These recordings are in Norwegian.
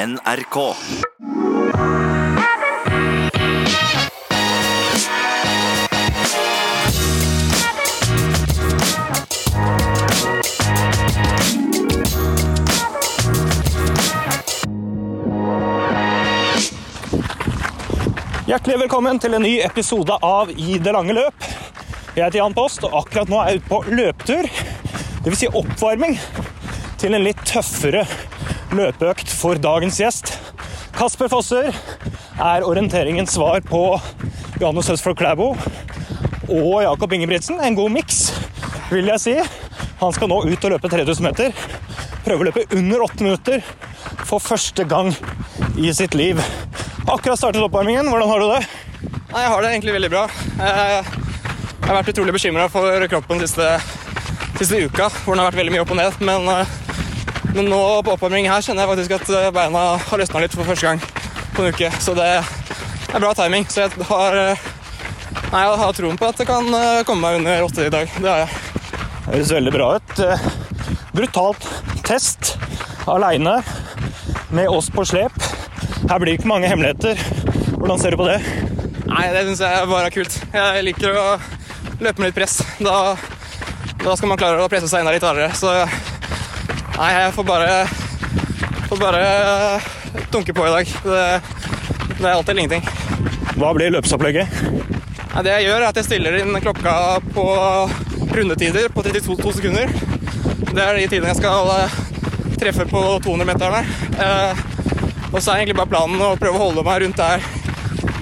NRK. Hjertelig velkommen til en ny episode av I det lange løp. Jeg heter Jan Post, og akkurat nå er jeg ute på løpetur. Dvs. Si oppvarming til en litt tøffere løpeøkt for dagens gjest. Kasper Fosser er orienteringens svar på Johannes Høsflot Klæbo og Jakob Ingebrigtsen. En god miks, vil jeg si. Han skal nå ut og løpe 3000 meter. Prøve å løpe under åtte minutter for første gang i sitt liv. Akkurat startet oppvarmingen. Hvordan har du det? Jeg har det egentlig veldig bra. Jeg har vært utrolig bekymra for kroppen siste, siste uka, hvor den har vært veldig mye opp og ned. Men, eh, men nå på oppvarming her kjenner jeg faktisk at eh, beina har løsna litt for første gang på en uke. Så det er bra timing. Så jeg har, eh, nei, jeg har troen på at det kan komme meg under åtte i dag. Det har jeg. Det høres veldig bra ut. Brutalt test aleine med oss på slep. Her blir det ikke mange hemmeligheter. Hvordan ser du på det? Nei, det syns jeg bare er kult. Jeg liker å løpe med litt press. Da, da skal man klare å presse seg enda litt hardere. Så nei, jeg får bare, får bare dunke på i dag. Det, det er alltid eller ingenting. Hva blir løpsopplegget? Nei, det jeg gjør, er at jeg stiller inn klokka på rundetider på 32 sekunder. Det er de tidene jeg skal eh, treffe på 200-meterne. Eh, og så er egentlig bare planen å prøve å holde meg rundt der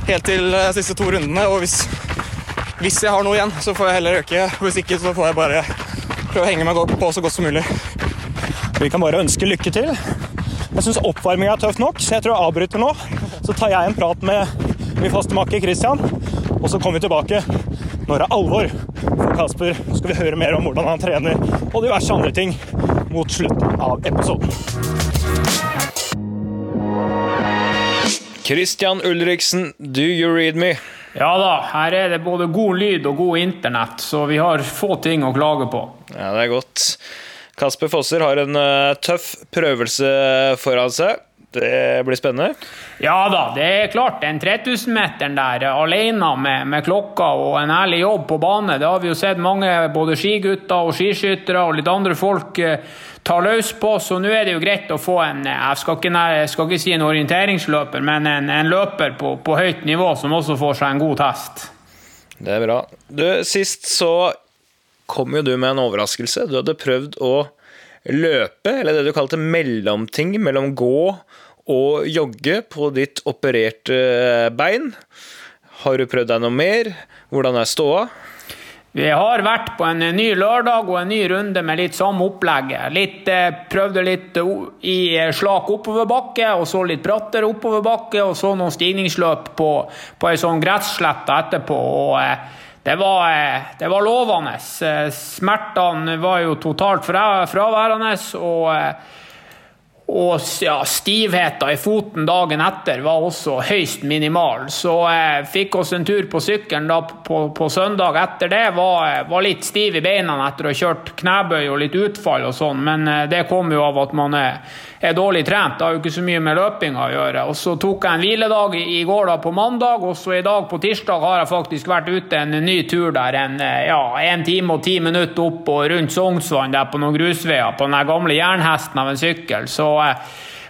helt til de siste to rundene. Og hvis, hvis jeg har noe igjen, så får jeg heller øke. Hvis ikke, så får jeg bare prøve å henge meg på så godt som mulig. Vi kan bare ønske lykke til. Jeg syns oppvarminga er tøff nok, så jeg tror jeg avbryter nå. Så tar jeg en prat med min faste makker Christian, og så kommer vi tilbake når det er alvor for Kasper. Så skal vi høre mer om hvordan han trener og diverse andre ting mot slutten av episoden. Christian Ulriksen, do you read me? Ja da, her er det både god lyd og god internett, så vi har få ting å klage på. Ja, det er godt. Kasper Fosser har en uh, tøff prøvelse foran seg. Det blir spennende. Ja da, det er klart. Den 3000-meteren der alene med, med, klokka og en ærlig jobb på bane, det har vi jo sett mange både skigutter og skiskyttere og litt andre folk uh, ta løs på, så nå er det jo greit å få en jeg skal ikke, jeg skal ikke si en orienteringsløper, men en, en løper på, på, høyt nivå som også får seg en god test. Det er bra. Du, sist så kom jo du med en overraskelse. Du hadde prøvd å løpe, eller det du kalte mellomting mellom gå og jogge på ditt opererte bein. Har du prøvd deg noe mer? Hvordan er ståa? Vi har vært på en ny lørdag og en ny runde med litt samme opplegget. Litt, eh, prøvde litt i slak oppoverbakke, og så litt brattere oppoverbakke, og så noen stigningsløp på, på ei sånn gresslette etterpå. og eh, det var, eh, det var lovende. Smertene var jo totalt fraværende. og og ja, stivheten i foten dagen etter var også høyst minimal. Så jeg eh, fikk oss en tur på sykkelen på, på, søndag etter det. Var, var, litt stiv i beina etter å ha kjørt knebøy og litt utfall og sånn, men eh, det kom jo av at man er, er, dårlig trent. Det har jo ikke så mye med løpinga å gjøre. Og Så tok jeg en hviledag i, i går da på mandag, og så i dag på tirsdag har jeg faktisk vært ute en ny tur der. En, eh, ja, en time og ti minutter opp og rundt Sognsvann der på noen grusveier på den gamle jernhesten av en sykkel. Så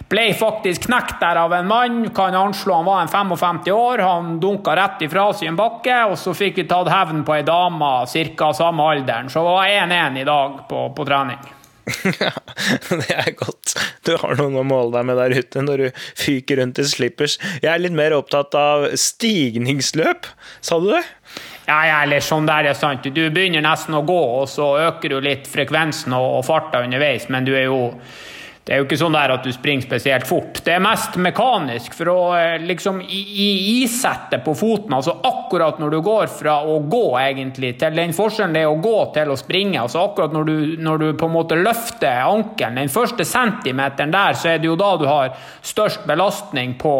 ble faktisk knekt der av en mann. Kan anslå han var en 55 år. Han dunka rett ifra seg en bakke, og så fikk vi tatt hevn på ei dame ca. samme alderen. Så det var 1-1 i dag på, på trening. Ja, det er godt. Du har noen å måle deg med der ute når du fyker rundt i slippers. Jeg er litt mer opptatt av stigningsløp, sa du det? Ja, eller sånn der er sant. Du begynner nesten å gå, og så øker du litt frekvensen og farta underveis, men du er jo det er jo ikke sånn der at du springer spesielt fort. Det er mest mekanisk for å eh, liksom isette på foten. Altså akkurat når du går fra å gå egentlig til den forskjellen det er å gå til å springe. Altså akkurat når du, når du på en måte løfter ankelen, den første centimeteren der, så er det jo da du har størst belastning på,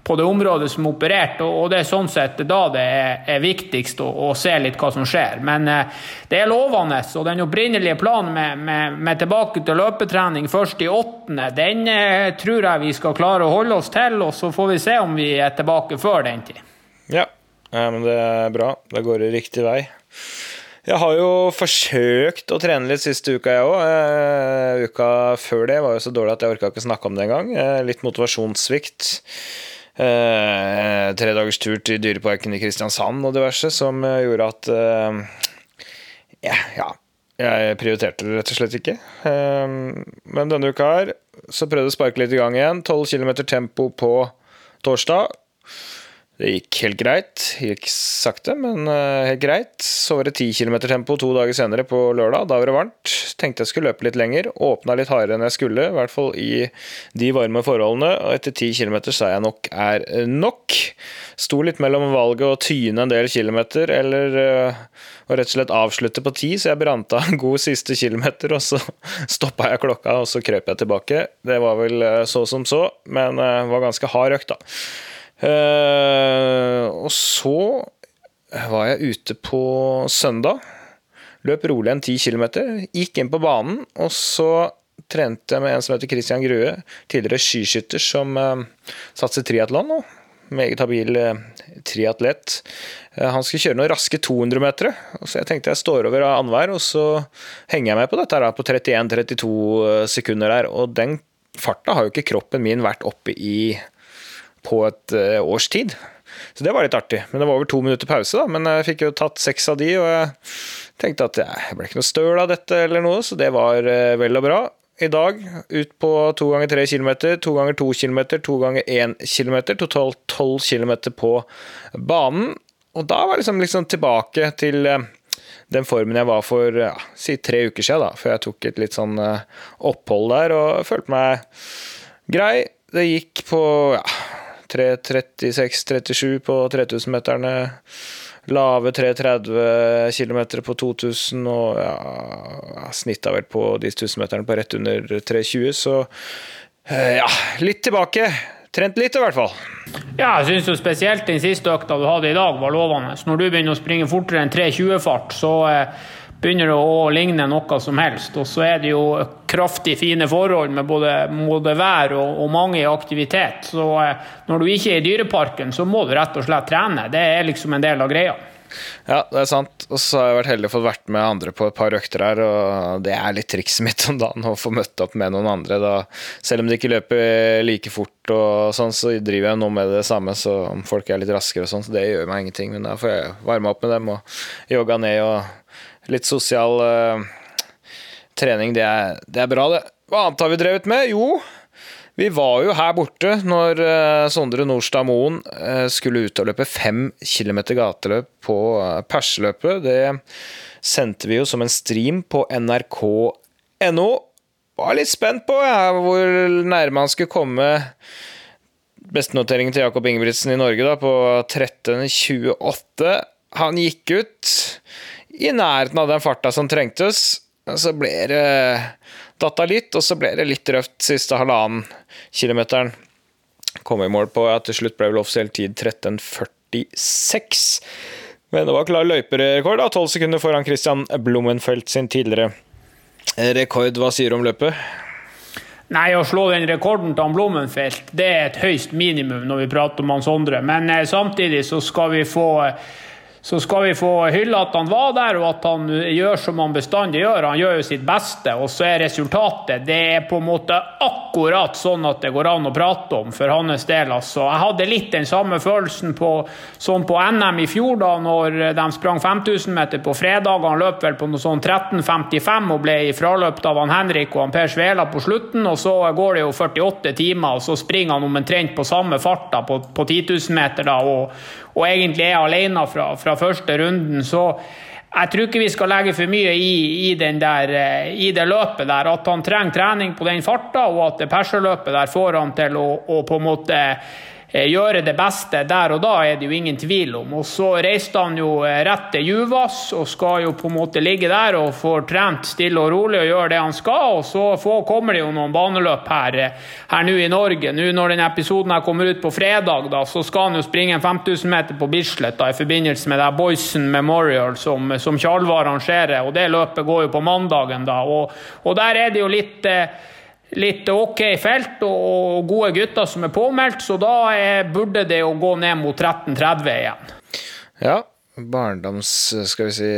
på det området som er operert. Og, det er sånn sett da det er, er viktigst å, å, se litt hva som skjer. Men eh, det er lovende. Og den opprinnelige planen med, med, med tilbake til løpetrening først i åtte 28., den eh, tror jeg vi skal klare å holde oss til, og så får vi se om vi er tilbake før den tid. Ja, men det er bra. Da går det riktig vei. Jeg har jo forsøkt å trene litt siste uka, jeg òg. Eh, uka før det var jo så dårlig at jeg orka ikke snakke om det engang. Eh, litt motivasjonssvikt. Tre dagers tur til Dyreparken i Kristiansand og diverse som gjorde at ja, ja, jeg prioriterte det rett og slett ikke. Eh, men denne uka her så prøvde jeg å sparke litt i gang igjen. 12 km tempo på torsdag. Det gikk helt greit. Gikk sakte, men eh, helt greit. Så var det 10 km tempo to dager senere på lørdag. Da var det varmt. Tenkte jeg skulle løpe litt lenger. Åpna litt hardere enn jeg skulle, i hvert fall i de varme forholdene. Og etter 10 km sa jeg nok er nok. Sto litt mellom valget å tyne en del kilometer eller å rett og slett avslutte på 10, så jeg branta en god siste kilometer, og så stoppa jeg klokka, og så krøp jeg tilbake. Det var vel uh, så som så, men var ganske hard økt, da. Uh, og så var jeg ute på søndag. Løp rolig en 10 km. Gikk inn på banen, og så trente jeg med en som heter Christian Grue, tidligere skiskytter som uh, satser triatlon nå. Meget habil uh, triatlet. Uh, han skulle kjøre noen raske 200-metere, så jeg tenkte jeg står over annenhver, og så henger jeg med på dette her, på 31-32 sekunder der. Og den farta har jo ikke kroppen min vært oppe i på et uh, års tid. Så det var litt artig. Men det var over to minutter pause, da. Men jeg fikk jo tatt seks av de, og jeg tenkte at jeg ble ikke noe støl av dette eller noe, så det var uh, vel og bra. I dag ut på to ganger tre kilometer, to ganger to kilometer, to ganger én kilometer. Totalt tolv kilometer på banen. Og da var jeg liksom, liksom tilbake til uh, den formen jeg var for ja, si tre uker siden, da, før jeg tok et litt sånn opphold der og følte meg grei. Det gikk på ja, 3.36-37 på 3000-meterne. Lave 3.30 km på 2000 og ja, snitta vel på de 1000-meterne på rett under 3.20, så ja, litt tilbake. Trent litt, i hvert fall. Ja, jeg syns spesielt den siste økta du hadde i dag, var lovende. Når du begynner å springe fortere enn 3.20-fart, så eh, begynner det å ligne noe som helst. Og så er det jo kraftig fine forhold med både, både vær og, og, mange i aktivitet. Så eh, når du ikke er i Dyreparken, så må du rett og slett trene. Det er liksom en del av greia. Ja, det er sant. Og så har jeg vært heldig å få vært med andre på et par økter her, og det er litt trikset mitt om dagen å få møtt opp med noen andre. Da, selv om de ikke løper like fort og sånn, så driver jeg nå med det samme, så om folk er litt raskere og sånn, så det gjør meg ingenting. Men da får jeg varme opp med dem og jogga ned og litt sosial uh, trening, det er, det er, bra, det. Hva annet har vi drevet med? Jo, vi var jo her borte når uh, Sondre Nordstad Moen uh, skulle ut og løpe fem kilometer gateløp på Perseløpet. Det sendte vi jo som en stream på nrk.no. Var litt spent på ja, hvor nærme han skulle komme bestenoteringen til Jakob Ingebrigtsen i Norge da, på 13.28. Han gikk ut i nærheten av den farta som trengtes. Så ble det datta litt, og så ble det litt røft siste halvannen kilometeren. Kom i mål på at til slutt ble vel offisiell tid 13.46. Men det var klar løyperekord, tolv sekunder foran Christian Blummenfelt sin tidligere rekord. Hva sier du om løpet? Nei, Å slå den rekorden til Blommenfelt det er et høyst minimum når vi prater om Hans Sondre. Men eh, samtidig så skal vi få eh, så skal vi få hylle at han var der, og at han gjør som han bestandig gjør. Han gjør jo sitt beste, og så er resultatet Det er på en måte akkurat sånn at det går an å prate om for hans del. Altså. Jeg hadde litt den samme følelsen på, sånn på NM i fjor, da når de sprang 5000 meter på fredag. Han løp vel på noe sånn 13.55 og ble fraløpt av han Henrik og han Per Svela på slutten. Og så går det jo 48 timer, og så springer han omtrent på samme fart da, på, på 10 000 meter. da, og og egentlig er alene fra, fra første runden. Så jeg tror ikke vi skal legge for mye i, i, der, eh, i, det løpet der. At han trenger trening på den farta, og at det perseløpet der får han til å, å på en måte gjøre det beste der og da, er det jo ingen tvil om. Og så reiste han jo eh, rett til Juvas og skal jo på en måte ligge der og få trent stille og rolig og gjøre det han skal. Og så får, kommer det jo noen baneløp her, eh, her nå i Norge. Nå Når denne episoden her kommer ut på fredag, da, så skal han jo springe en 5000 meter på Bislett da, i forbindelse med det Boysen Memorial som, som Tjalvar arrangerer. Og det løpet går jo på mandagen, da. Og, og der er det jo litt litt ok felt og gode gutter som er påmeldt, så da burde det jo gå ned mot 13.30 igjen. Ja, barndoms, skal vi si,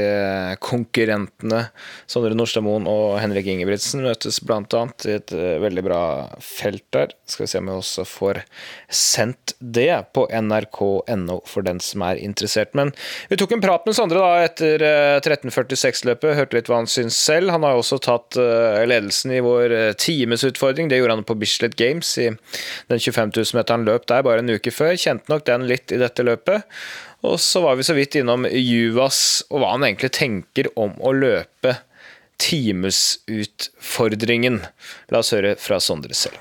konkurrentene Sondre Nordstadmoen og Henrik Ingebrigtsen møtes annet i et eh, veldig bra felt der. Skal vi se om vi også får sendt det på nrk.no for den som er interessert. Men vi tok en prat med Sondre da etter 1346-løpet, hørte litt hva han syns selv. Han har også tatt eh, ledelsen i vår eh, timesutfordring. Det gjorde han på Bislett Games i den 25 000-meteren løp der bare en uke før. Kjente nok den litt i dette løpet. Og så var vi så vidt innom Juvas og hva han egentlig tenker om å løpe timesutfordringen. La oss høre fra Sondre selv.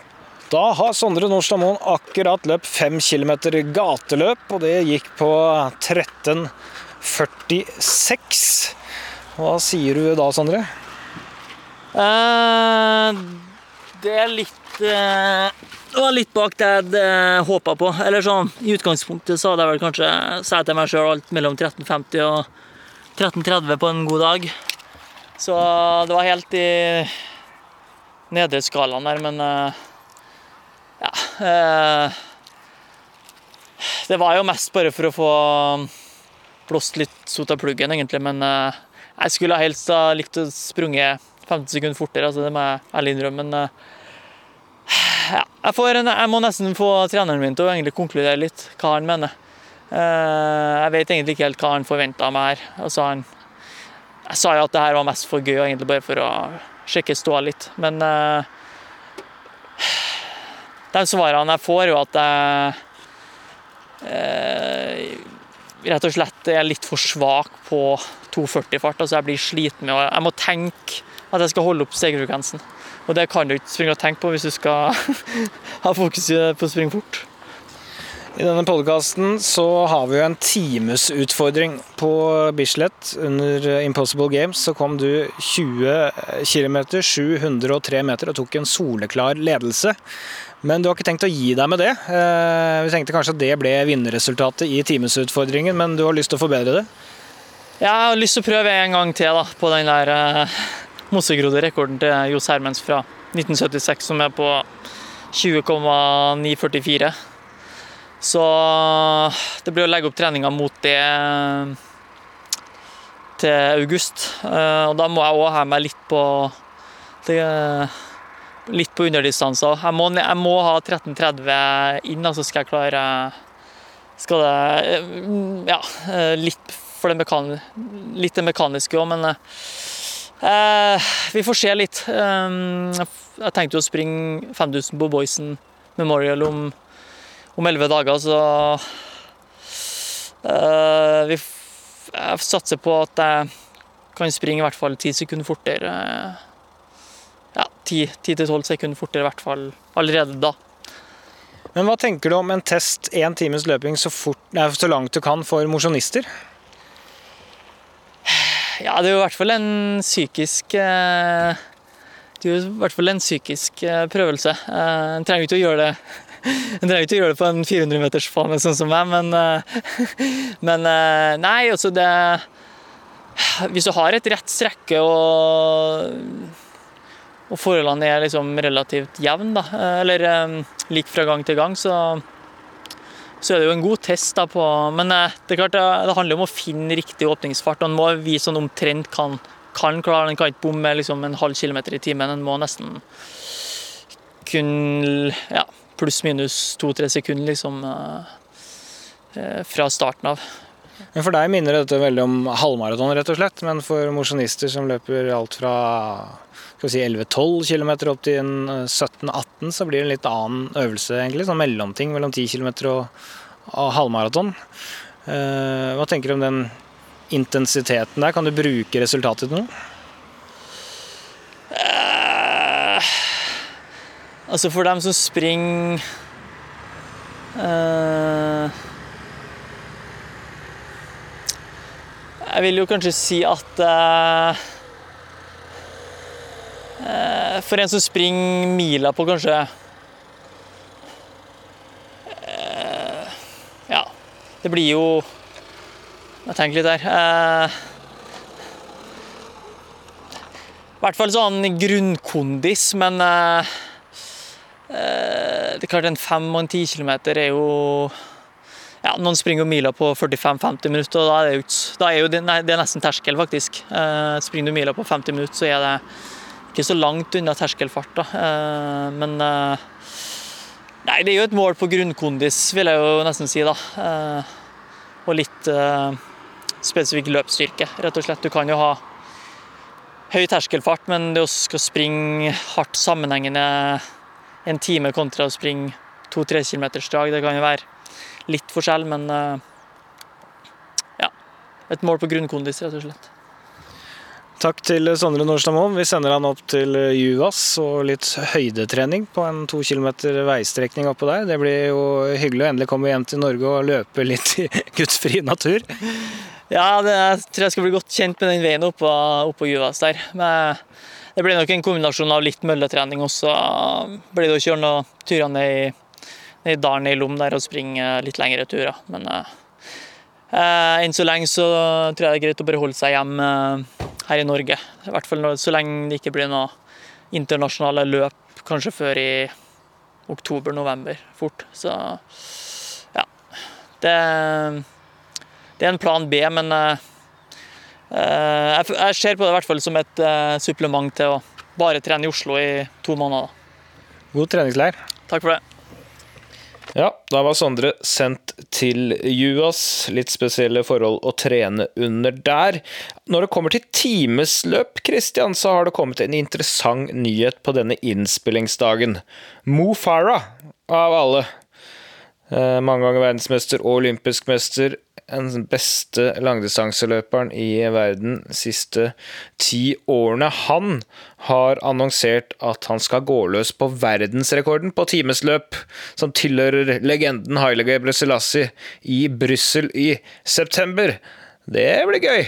Da har Sondre Nordstadmoen akkurat løpt fem kilometer gateløp, og det gikk på 13.46. Hva sier du da, Sondre? Uh, det er litt eh, Det var litt bak det jeg eh, håpa på. Eller sånn, I utgangspunktet så hadde jeg vel kanskje sagt til meg sjøl alt mellom 13.50 og 13.30 på en god dag. Så det var helt i nedre skalaen der, men eh, ja eh, Det var jo mest bare for å få blåst litt sot av pluggen, egentlig, men jeg skulle helst ha likt å sprunge 15 sekunder fortere, altså det må jeg ærlig innrømme, men jeg, får, jeg må nesten få treneren min til å egentlig konkludere litt hva han mener. Eh, Jeg vet egentlig ikke helt hva han forventa av meg her. Altså han, jeg sa jo at det her var mest for gøy, og egentlig bare for å sjekke ståa litt. Men eh, de svarene jeg får, jo at jeg eh, rett og slett er litt for svak på 240-fart. Altså jeg blir sliten med å Jeg må tenke at jeg skal holde opp stegefrekvensen. Og det kan du ikke springe og tenke på hvis du skal ha fokus på å springe fort. I denne podkasten så har vi jo en timesutfordring på Bislett. Under Impossible Games så kom du 20 km, 703 meter, og tok en soleklar ledelse. Men du har ikke tenkt å gi deg med det. Eh, Vi tenkte kanskje at det ble vinnerresultatet i timesutfordringen, men du har lyst til å forbedre det? Jeg har lyst til å prøve en gang til da, på den der eh, mosegrodde rekorden til Johs Hermens fra 1976, som er på 20,944. Så det blir å legge opp treninga mot det til august. Eh, Og da må jeg òg ha meg litt på det, litt på underdistanser. Jeg må, jeg må ha 13.30 inn, så skal jeg klare skal det eh, Ja, eh, litt for det det mekaniske òg, men eh, vi får se litt. Eh, jeg tenkte jo å springe 5000 på Boysen Memorial om, om 11 dager, så eh, vi, Jeg satser på at jeg kan springe i hvert fall 10 sekunder fortere. Ja, 10-12 sekunder fortere i hvert fall allerede da. Men hva tenker du om en test én times løping så, fort, nei, så langt du kan for mosjonister? Ja, det er jo i hvert fall en psykisk eh, Det er jo i hvert fall en psykisk eh, prøvelse. Eh, En trenger ikke å gjøre det en trenger ikke å gjøre det på en 400-metersbane sånn som meg, men, men Nei, altså det Hvis du har et rett strekke og, og forholdene er liksom relativt jevne, da, eller lik fra gang til gang, så så er det jo en god test da på Men eh, det er klart det, det handler om å finne riktig åpningsfart. og En må vise sånn omtrent kan, kan klare Den kan ikke bomme liksom en halv kilometer i timen. En må nesten kun ja, pluss-minus to-tre sekunder liksom eh, eh, fra starten av. Men For deg minner dette veldig om halvmaraton, rett og slett. Men for mosjonister som løper alt fra si 11-12 km opp til eh, 17-18, så blir det en litt annen øvelse, egentlig. Sånn mellomting mellom 10 km og, og halvmaraton. Uh, hva tenker du om den intensiteten der? Kan du bruke resultatet til noe? Uh, altså for dem som springer eh, Jeg vil jo kanskje si at eh, eh, For en som springer mila på kanskje eh, Ja, det blir jo Jeg tenker litt der. Eh, I hvert fall sånn grunnkondis, men eh, klart en fem og en ti kilometer er jo ja, Noen springer jo miler på 45-50 minutter, og da er det ut, da er det, nei, det er nesten terskel, faktisk. Eh, springer du miler på 50 minutter, så er det ikke så langt unna terskelfart. da. Eh, men eh, Nei, det er jo et mål på grunnkondis, vil jeg jo nesten si, da. Eh, og litt eh, spesifikk løpsstyrke, rett og slett. Du kan jo ha høy terskelfart, men det å skal springe hardt sammenhengende en time kontra å springe to-tre kilometers drag, det kan jo være litt forskjell, men eh, ja. Et mål på grunnkondis, rett og slett. Takk til Sondre Nordstadmoen. Vi sender han opp til Juvas og litt høydetrening på en to kilometer veistrekning oppå der. Det blir jo hyggelig å endelig komme hjem til Norge og løpe litt i gudsfri natur. Ja, det, jeg tror jeg skal bli godt kjent med den veien oppå, oppå Juvas der. Men det blir nok en kombinasjon av litt mølletrening, og så blir det å kjøre noen turer ned i, ned i dalen i Lom der og springe litt lengre turer. Men eh, eh, enn så lenge så tror jeg det er greit å bare holde seg hjemme eh, her i Norge. I hvert fall så lenge det ikke blir noe internasjonale løp, kanskje før i oktober-november fort. Så ja. Det, det er en plan B, men eh, eh, jeg, jeg ser på det i hvert fall som et eh, supplement til å bare trene i Oslo i to måneder. God treningsleir. Takk for det. Ja, da var Sondre sendt til Juas. Litt spesielle forhold å trene under der. Når det kommer til timesløp, Christian, så har det kommet en interessant nyhet på denne innspillingsdagen. Mo Farah, av alle. Eh, mange ganger verdensmester og olympisk mester. Den beste langdistanseløperen i verden de siste ti årene. Han har annonsert at han skal gå løs på verdensrekorden på timesløp, som tilhører legenden Haile Gebre Selassie i Brussel i september. Det blir gøy.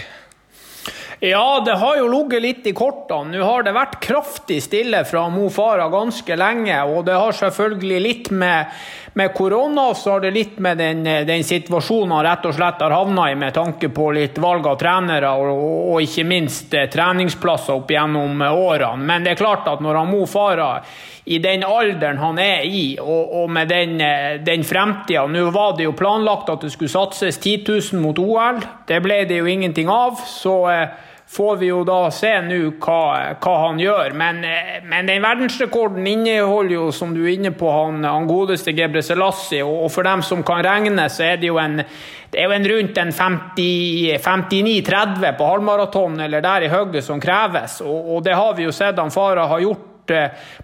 Ja, det har jo ligget litt i kortene. Nå har det vært kraftig stille fra Mo Farah ganske lenge. Og det har selvfølgelig litt med, med korona, så har det litt med den, den situasjonen han rett og slett har havna i med tanke på litt valg av trenere og, og ikke minst eh, treningsplasser opp gjennom årene. Men det er klart at når han Mo Farah i den alderen han er i, og, og med den, eh, den fremtida Nå var det jo planlagt at det skulle satses 10 000 mot OL. Det ble det jo ingenting av. så eh, får vi jo da se nå hva, hva, han gjør. Men, eh, men, den verdensrekorden inneholder jo, som du er inne på, han, han godeste Gebre Selassie. Og, for dem som kan regne, så er det jo en, det jo en rundt en 59-30 på halvmaraton eller der i hugget som kreves. Og, og, det har vi jo sett han Farah har gjort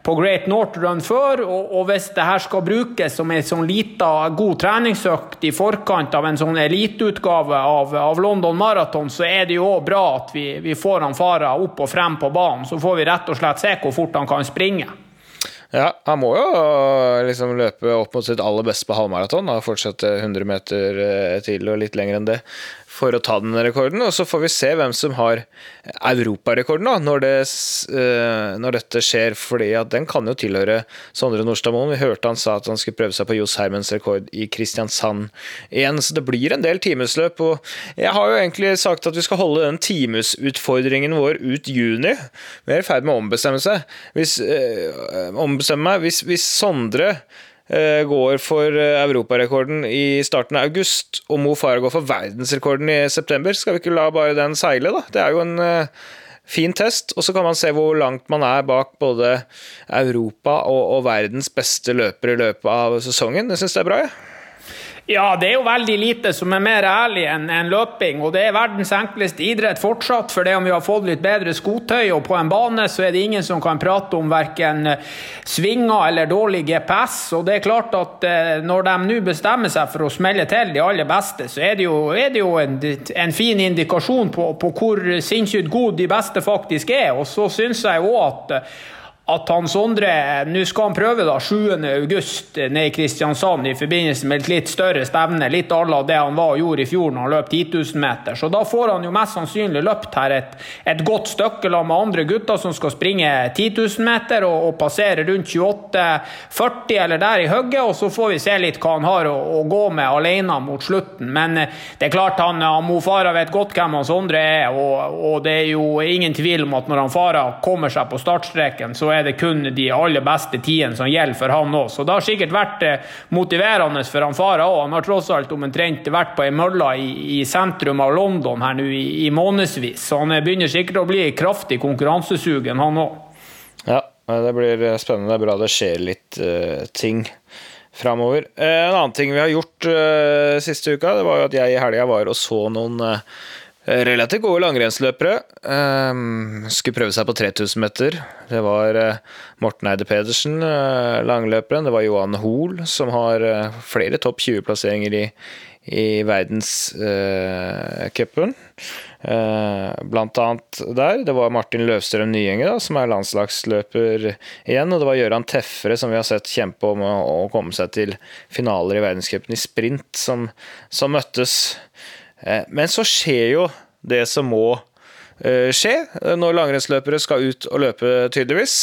på Great North Run før, og, hvis det her skal brukes som en sånn lita, god treningsøkt i forkant av en sånn eliteutgave av, av, London Marathon, så er det jo òg bra at vi, vi får han Farah opp og frem på banen. Så får vi rett og slett se hvor fort han kan springe. Ja, han må jo liksom løpe opp mot sitt aller beste på halvmaraton fortsette 100 meter til og litt lenger enn det for å ta den rekorden. Og så får vi se hvem som har europarekorden da, når, det, når dette skjer, fordi den kan jo tilhøre Sondre Nordstadmoen. Vi hørte han sa at han skulle prøve seg på Johs Hermens rekord i Kristiansand igjen, så det blir en del timesløp. Og jeg har jo egentlig sagt at vi skal holde den timesutfordringen vår ut juni. Vi er i ferd med å ombestemme seg. Hvis, øh, ombestemme meg. Hvis, hvis Sondre går for europarekorden i starten av august, og Mo Farah går for verdensrekorden i september. Skal vi ikke la bare den seile, da? Det er jo en fin test. Og så kan man se hvor langt man er bak både Europa og, og verdens beste løpere i løpet av sesongen. Jeg syns det er bra, jeg. Ja. Ja, det er jo veldig lite som er mer ærlig enn en løping. Og det er verdens enkleste idrett fortsatt, for det om vi har fått litt bedre skotøy og på en bane, så er det ingen som kan prate om verken svinger eller dårlig GPS. Og det er klart at når de nå bestemmer seg for å smelle til de aller beste, så er det jo, er det jo en, en, fin indikasjon på, på hvor sinnssykt gode de beste faktisk er. Og så syns jeg òg at at han Sondre Nå skal han prøve da 7.8 ned i Kristiansand i forbindelse med et litt større stevne. Litt à la det han var og gjorde i fjor når han løp 10 000 meter. Så da får han jo mest sannsynlig løpt her et, et godt stykke med andre gutter som skal springe 10 000 meter og, og passere rundt 28-40 eller der i hugget. Og så får vi se litt hva han har å, å gå med alene mot slutten. Men det er klart han, Mo Farah vet godt hvem han Sondre er, og, og, det er jo ingen tvil om at når han Farah kommer seg på startstreken, så er er det kun de aller beste tidene som gjelder for han òg. Så det har sikkert vært eh, motiverende for han Farah òg. Han har tross alt omtrent vært på ei mølle i, i, sentrum av London her nå i, i månedsvis, så han begynner sikkert å bli kraftig konkurransesugen, han òg. Ja, det blir spennende. Det er bra det skjer litt uh, ting framover. Uh, en annen ting vi har gjort uh, siste uka, det var jo at jeg i helga var og så noen relativt gode langrennsløpere. Um, skulle prøve seg på 3000 meter. Det var Morten Eide Pedersen, langløperen. Det var Johan Hoel, som har flere topp 20-plasseringer i, i verdenscupen. Blant annet der. Det var Martin Løvstrøm Nyenge, da, som er landslagsløper igjen. Og det var Gøran Teffere, som vi har sett kjempe om å komme seg til finaler i verdenscupen i sprint, som, som møttes. Uh, men så skjer jo det som må uh, skje når langrennsløpere skal ut og løpe, tydeligvis.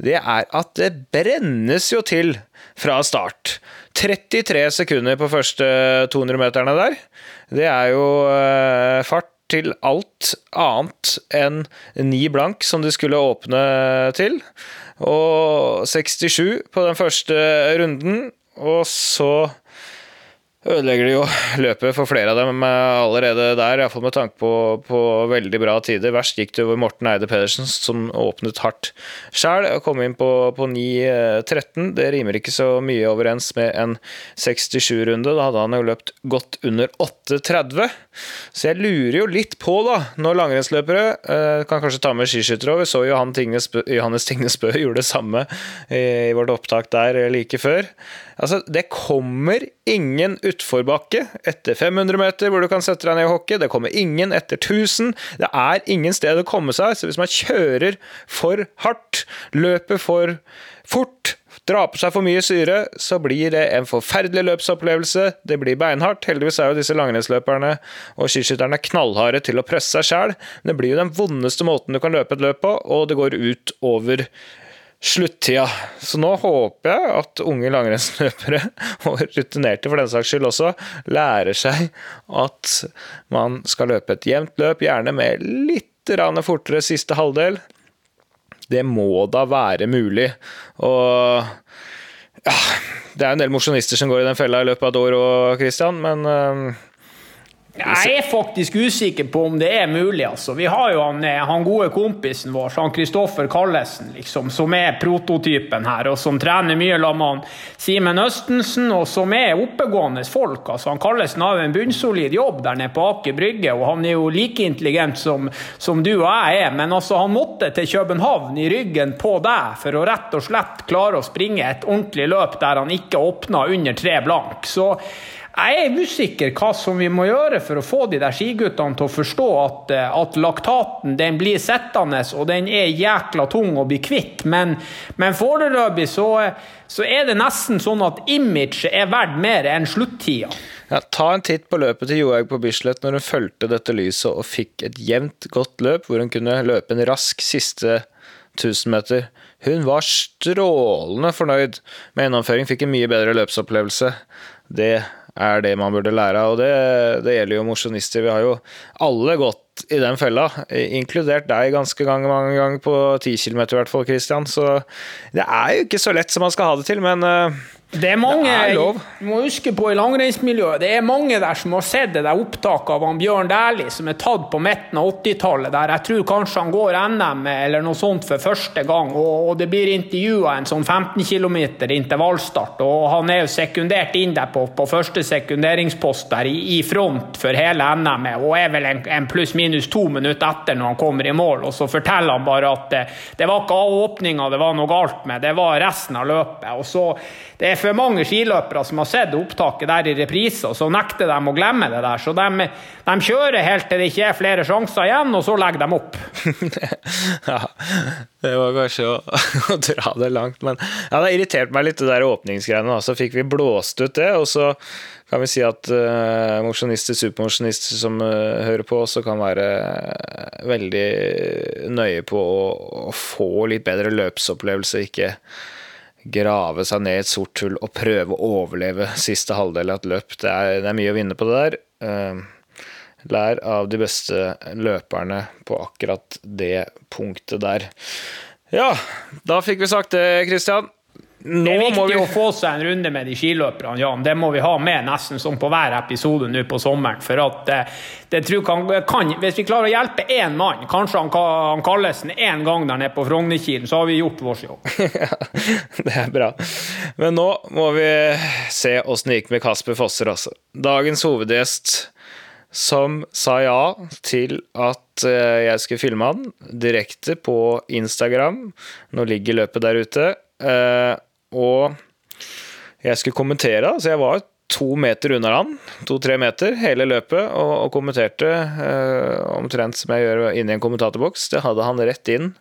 Det er at det brennes jo til fra start. 33 sekunder på første 200-meterne der. Det er jo fart til alt annet enn ni blank, som de skulle åpne til. Og 67 på den første runden. Og så ødelegger de jo løpet for flere av dem allerede der, iallfall med tanke på, på, veldig bra tider. Verst gikk det over Morten Eide Pedersen, som åpnet hardt sjæl kom inn på, på 9.13. Det rimer ikke så mye overens med en 67-runde. Da hadde han jo løpt godt under 8.30. Så jeg lurer jo litt på, da, når langrennsløpere eh, Kan kanskje ta med skiskyttere òg. Vi så Johan Tingnes, Johannes Tingnes Bø gjorde det samme i, i vårt opptak der like før. Altså, det kommer ingen utforbakke etter 500 meter hvor du kan sette deg ned i hockey. Det kommer ingen etter 1000. Det er ingen sted å komme seg. Så hvis man kjører for hardt, løper for fort, drar på seg for mye syre, så blir det en forferdelig løpsopplevelse. Det blir beinhardt. Heldigvis er jo disse langrennsløperne og skiskytterne knallharde til å presse seg sjæl. Det blir jo den vondeste måten du kan løpe et løp på, og det går ut over sluttida. Så nå håper jeg at unge langrennsløpere, og rutinerte for den saks skyld også, lærer seg at man skal løpe et jevnt løp, gjerne med litt fortere siste halvdel. Det må da være mulig. Og ja, det er en del mosjonister som går i den fella i løpet av et år òg, Christian, men jeg er faktisk usikker på om det er mulig. altså. Vi har jo han, eh, han gode kompisen vår, han Kristoffer Kallesen, liksom, som er prototypen her, og som trener mye sammen med Simen Østensen, og som er oppegående folk. altså. Han Kallesen har jo en bunnsolid jobb der nede på Aker Brygge, og han er jo like intelligent som, som, du og jeg er. Men altså, han måtte til København i ryggen på deg for å rett og slett klare å springe et ordentlig løp der han ikke åpna under tre blank. Så jeg er usikker hva som vi må gjøre for å få de der skiguttene til å forstå at, eh, at laktaten den blir sittende, og den er jækla tung å bli kvitt. Men, men foreløpig så, så, er det nesten sånn at imaget er verdt mer enn sluttida. Ja, ta en titt på løpet til Johaug på Bislett når hun fulgte dette lyset og fikk et jevnt, godt løp hvor hun kunne løpe en rask siste 1000 meter. Hun var strålende fornøyd med gjennomføring, fikk en mye bedre løpsopplevelse. Det er det man burde lære av. Og det, det gjelder jo mosjonister. Vi har jo alle gått i den fella, inkludert deg ganske gang, mange ganger på 10 km i hvert fall, Christian. Så det er jo ikke så lett som man skal ha det til, men uh, det er mange, det er lov. Du må huske på i langrennsmiljøet, det er mange der som har sett det der opptaket av han Bjørn Dæhlie som er tatt på midten av 80-tallet, der jeg tror kanskje han går NM eller noe sånt for første gang, og, det blir intervjua en sånn 15 km intervallstart, og han er jo sekundert inn der på, på første sekunderingspost der i, i, front for hele NM, og er vel en, en pluss-minus to minutter etter når han kommer i mål, og så forteller han bare at det, det var ikke åpninga det var noe galt med, det var resten av løpet. og så det er for mange skiløpere som har sett opptaket der i reprise, og så nekter de å glemme det der. Så de, de, kjører helt til det ikke er flere sjanser igjen, og så legger de opp. ja, det var kanskje å, å, dra det langt, men ja, det irritert meg litt, det der åpningsgreiene. Så fikk vi blåst ut det, og så kan vi si at uh, mosjonister, supermosjonister som uh, hører på, også kan være uh, veldig nøye på å, å, få litt bedre løpsopplevelse. ikke grave seg ned i et sort hull og prøve å overleve siste halvdel av et løp. Det er, det er mye å vinne på det der. Eh, lær av de beste løperne på akkurat det punktet der. Ja, da fikk vi sagt det, Kristian. Nå Det er viktig vi å få seg en runde med de skiløperne, Jan. Det må vi ha med nesten som på hver episode nå på sommeren. For at eh, det tror kan, kan, Hvis vi klarer å hjelpe én mann, kanskje han, han Kallesen én gang der nede på Frognerkilen, så har vi gjort vår jobb. Det er bra. Men nå må vi se åssen det gikk med Kasper Fosser, altså. Dagens hovedgjest som sa ja til at eh, jeg skulle filme han direkte på Instagram. Nå ligger løpet der ute. Eh, Og jeg skulle kommentere, så jeg var to meter unna han, to-tre meter, hele løpet, og, og kommenterte eh, omtrent som jeg gjør inne i en kommentatorboks. Det hadde han rett inn,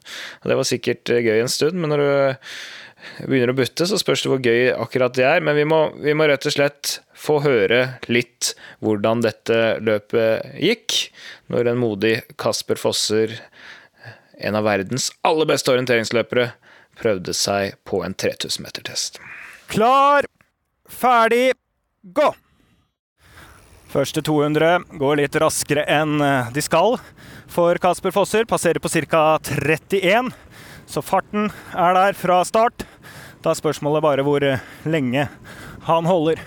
og det var sikkert eh, gøy en stund, men når du begynner å butte, så spørs det hvor gøy akkurat det er. Men vi må, vi må rett og slett få høre litt hvordan dette løpet gikk, når en modig Kasper Fosser, en av verdens aller beste orienteringsløpere, prøvde seg på en 3000 meter-test. Klar, ferdig, gå! Første 200 går litt raskere enn eh, de skal for Kasper Fosser. Passerer på ca. 31, så farten er der fra start. Da er spørsmålet bare hvor eh, lenge han holder.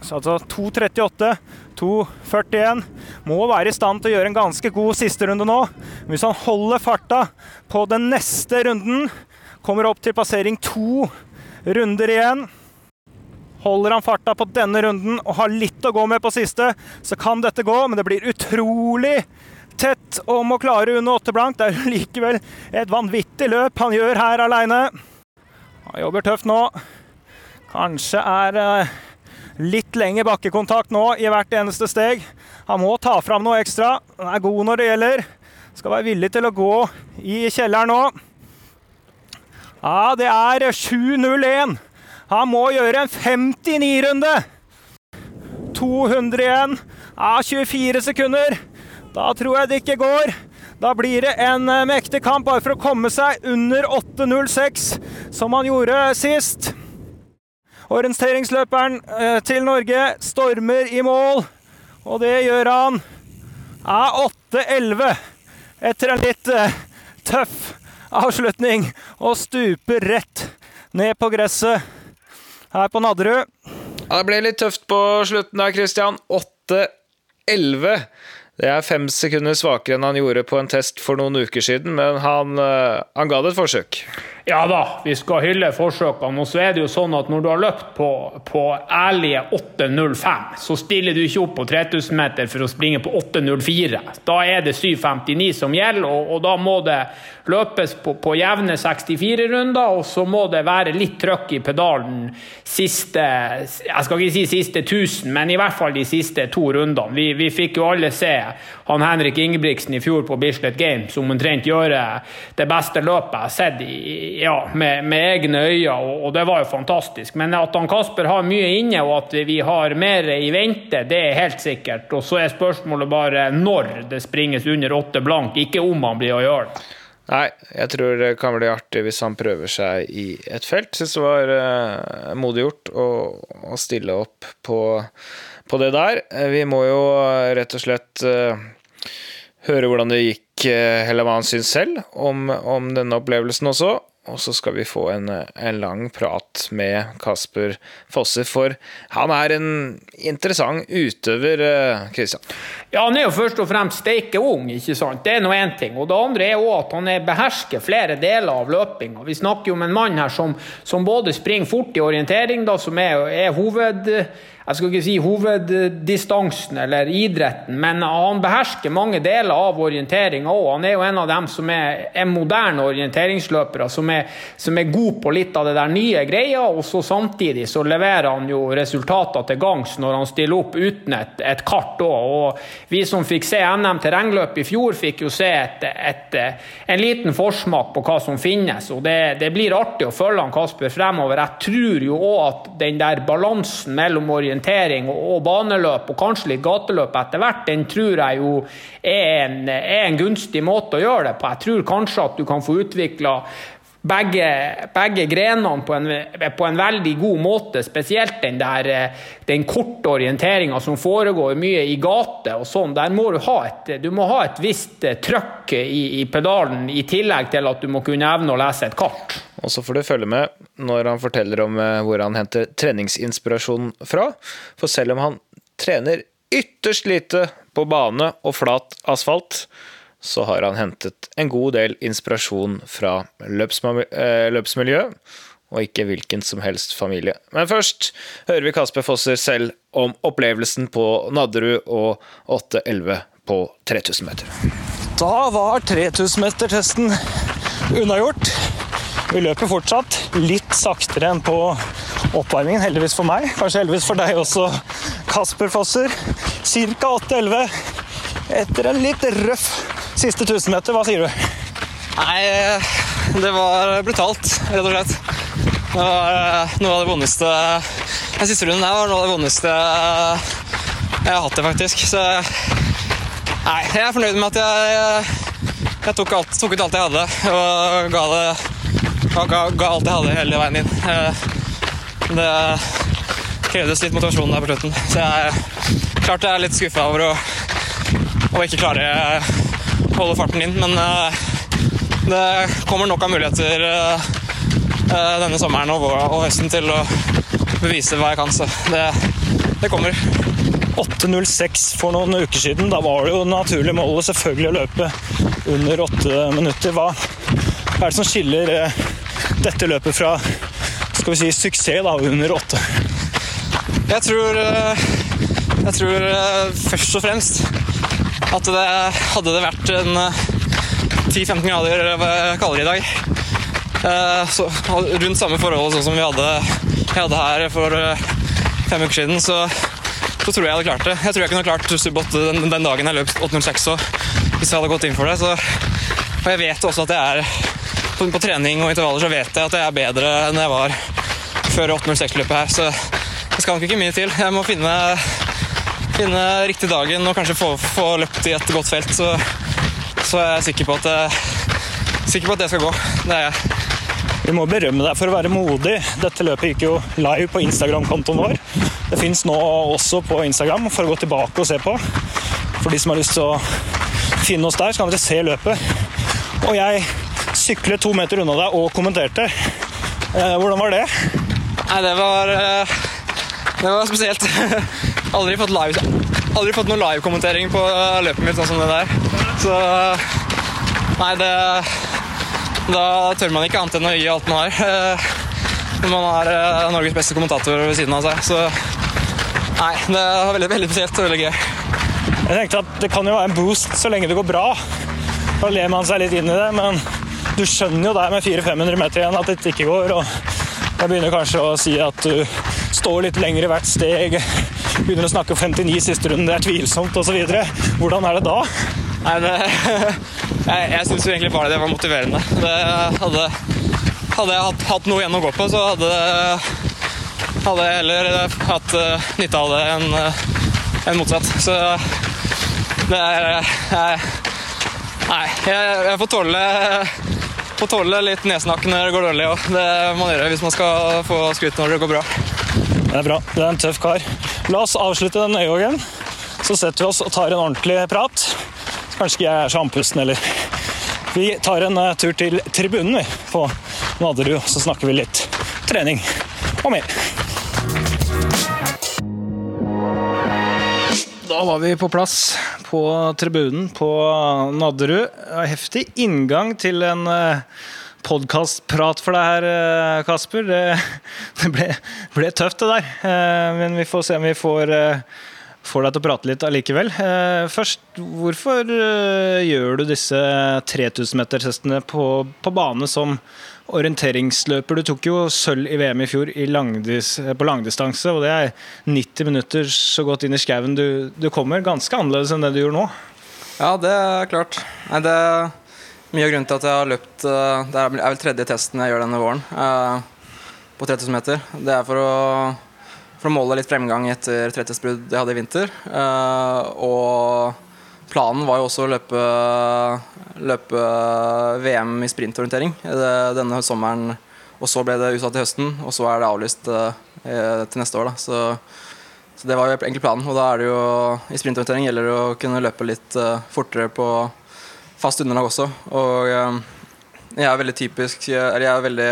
Så altså 2.38, 2.41. Må være i stand til å gjøre en ganske god siste runde nå. Hvis han holder farta på den neste runden, kommer opp til passering to runder igjen. Holder han farta på denne runden og har litt å gå med på siste, så kan dette gå, men det blir utrolig tett om å klare under åtte blank. Det er likevel et vanvittig løp han gjør her aleine. Han jobber tøft nå. Kanskje er eh, litt lengre bakkekontakt nå i hvert eneste steg. Han må ta fram noe ekstra. Han er god når det gjelder. Skal være villig til å gå i kjelleren nå. Ja, det er 7.01. Han må gjøre en 59-runde. 200 igjen. Ja, 24 sekunder. Da tror jeg det ikke går. Da blir det en eh, mektig kamp bare for å komme seg under 8.06, som han gjorde sist. Orienteringsløperen eh, til Norge stormer i mål, og det gjør han. Ja, 8.11 etter en litt eh, tøff avslutning og stuper rett ned på gresset her på Nadderud. Ja, det ble litt tøft på slutten der, Christian. 8-11. Det er fem sekunder svakere enn han gjorde på en test for noen uker siden, men han, eh, han ga det et forsøk. Ja da, vi skal hylle forsøkene. Og så er det jo sånn at når du har løpt på, på ærlige 8.05, så stiller du ikke opp på 3000 meter for å springe på 8.04. Da er det 7.59 som gjelder, og, og da må det løpes på, på jevne 64 runder, og så må det være litt trøkk i pedalen siste Jeg skal ikke si siste 1000, men i hvert fall de siste to rundene. Vi, vi fikk jo alle se han Henrik Ingebrigtsen i fjor på Bislett Games omtrent gjøre det beste løpet jeg har sett i, ja, med, med egne øyne, og, og det var jo fantastisk. Men at han Kasper har mye inne, og at vi har mer i vente, det er helt sikkert. Og så er spørsmålet bare når det springes under åtte blank, ikke om han blir å gjøre det. Nei, jeg tror det kan bli artig hvis han prøver seg i et felt. Syns det var uh, modig gjort å, å stille opp på, på det der. Eh, Vi må jo eh, rett og slett uh, høre hvordan det gikk, eller hva han syns selv om, om denne opplevelsen også. Og så skal vi få en, en lang prat med Kasper Fosse, for han er en interessant utøver, Kristian. Ja, han er jo først og fremst steike ung, ikke sant. Det er nå én ting. Og det andre er òg at han er behersker flere deler av løpinga. Vi snakker jo om en mann her som, som både springer fort i orientering, da, som er, er hoved jeg skal ikke si hoveddistansen eller idretten, men han behersker mange deler av orienteringa òg. Han er jo en av dem som er, er moderne orienteringsløpere, som er, som er god på litt av det der nye greia, og så samtidig så leverer han jo resultater til gangs når han stiller opp uten et, et kart òg. Og vi som fikk se NM terrengløp i fjor, fikk jo se et, et, en liten forsmak på hva som finnes, og det, det blir artig å følge han Kasper fremover. Jeg tror jo òg at den der balansen mellom orientering og, og baneløp, og kanskje litt gateløp etter hvert, den tror jeg jo er en, er en gunstig måte å gjøre det på. Jeg tror kanskje at du kan få utvikla begge, begge grenene på en, på en, veldig god måte. Spesielt den der eh, den korte orienteringa som foregår mye i gate og sånn. Der må du ha et, du må ha et visst eh, trøkk i, i, pedalen, i tillegg til at du må kunne evne å lese et kart. Og så får du følge med når han forteller om eh, hvor han henter treningsinspirasjon fra. For selv om han trener ytterst lite på bane og flat asfalt, så har han hentet en god del inspirasjon fra eh, løpsmiljøet, og ikke hvilken som helst familie. Men først hører vi Kasper Fosser selv om opplevelsen på Nadderud og 8.11 på 3000 meter. Da var 3000-metertesten unnagjort. Vi løper fortsatt litt saktere enn på oppvarmingen, heldigvis for meg. Kanskje heldigvis for deg også, Kasper Fosser. Ca. 8.11 etter en litt røff Siste 1000 meter, hva sier du? Nei, det var brutalt, rett og slett. Det var eh, noe av det vondeste Den siste runden her var noe av det vondeste jeg har hatt det, faktisk. Så nei, jeg er fornøyd med at jeg, jeg tok, alt, tok, ut alt jeg hadde, og ga, det, ga, ga alt jeg hadde hele veien inn. Eh, det krevdes litt motivasjon der på slutten, så jeg klart jeg er litt skuffa over å, å ikke klare holde farten inn. Men uh, det kommer nok av muligheter uh, denne sommeren og, og, høsten til å bevise hva jeg kan, så det, det kommer. 8.06 for noen uker siden. Da var det jo naturlig målet selvfølgelig å løpe under åtte minutter. Hva er det som skiller dette løpet fra skal vi si, suksess da, under åtte? Jeg tror, jeg tror først og fremst at det hadde det vært en 10-15 eh, grader eh, kaldere i dag, eh, så, rundt samme forhold som vi hadde, hadde her for fem uker siden, så, så, tror jeg jeg hadde klart det. Jeg tror jeg kunne klart sub 8 den, den, dagen jeg løp 8.06 òg, hvis jeg hadde gått inn for det. Så, og jeg vet også at jeg er på, på, trening og intervaller så vet jeg at jeg er bedre enn jeg var før 8.06-løpet her, så det skal nok ikke mye til. Jeg må finne finne riktig dagen og kanskje få, få løpt i et godt felt, så, så er jeg sikker på, at, sikker på at det skal gå. Det er jeg. Vi må berømme deg for å være modig. Dette løpet gikk jo live på Instagram-kontoen vår. Det fins nå også på Instagram for å gå tilbake og se på. For de som har lyst til å finne oss der, så kan dere se løpet. Og jeg syklet to meter unna deg og kommenterte. Eh, hvordan var det? Nei, det var eh, Det var spesielt. Aldri fått, live, aldri fått noen live-kommentering på løpet mitt sånn som det der. Så Nei, det Da tør man ikke annet enn å gi alt man har. Eh, når man har eh, Norges beste kommentator ved siden av seg. Så nei, det var veldig, veldig spesielt og veldig gøy. Jeg tenkte at det kan jo være en boost så lenge det går bra. Da ler man seg litt inn i det, men du skjønner jo der med 400-500 meter igjen at det ikke går. og jeg begynner kanskje å si at du står litt lenger i hvert steg, begynner å snakke 59 siste runden, det er tvilsomt osv. Hvordan er det da? Nei, det, jeg jeg syns egentlig bare det var motiverende. Det hadde, hadde jeg hatt, hatt, noe igjen å gå på, så hadde, hadde jeg heller hatt uh, nytte av det enn uh, en motsatt. Så det er jeg, Nei, jeg, jeg får tåle får tåle litt nesnakk når det går dårlig. Og det må man gjøre hvis man skal få skryt når det går bra. Det er bra. Du er en tøff kar. La oss avslutte den øyegangen. Så setter vi oss og tar en ordentlig prat. Kanskje ikke jeg er så andpusten heller. Vi tar en uh, tur til tribunen vi, på Nadderud, så snakker vi litt trening og mer. Da var vi på plass på tribunen på Nadderud. Heftig inngang til en uh, podkastprat for deg her, eh, Kasper. Det, det ble, ble, tøft, det der. Eh, men vi får se om vi får, eh, får deg til å prate litt allikevel. Først, hvorfor gjør du disse 3000-metertestene på, på bane som orienteringsløper? Du tok jo sølv i VM i fjor i langdis, på langdistanse, og det er 90 minutter så godt inn i skauen du, du kommer. Ganske annerledes enn det du gjør nå. Ja, det er klart. Nei, det mye av grunnen til at jeg har løpt eh, Det er vel tredje testen jeg gjør denne våren eh, på 3000 meter. Det er for å, for å måle litt fremgang etter tretthetsbrudd jeg hadde i vinter. Eh, og planen var jo også å løpe, løpe VM i sprintorientering denne sommeren. Og så ble det utsatt til høsten, og så er det avlyst til neste år. Da. Så, så, det var jo egentlig planen. Og da er det jo i sprintorientering gjelder det å kunne løpe litt fortere på fast underlag også. Og eh, jeg er veldig typisk Eller jeg er veldig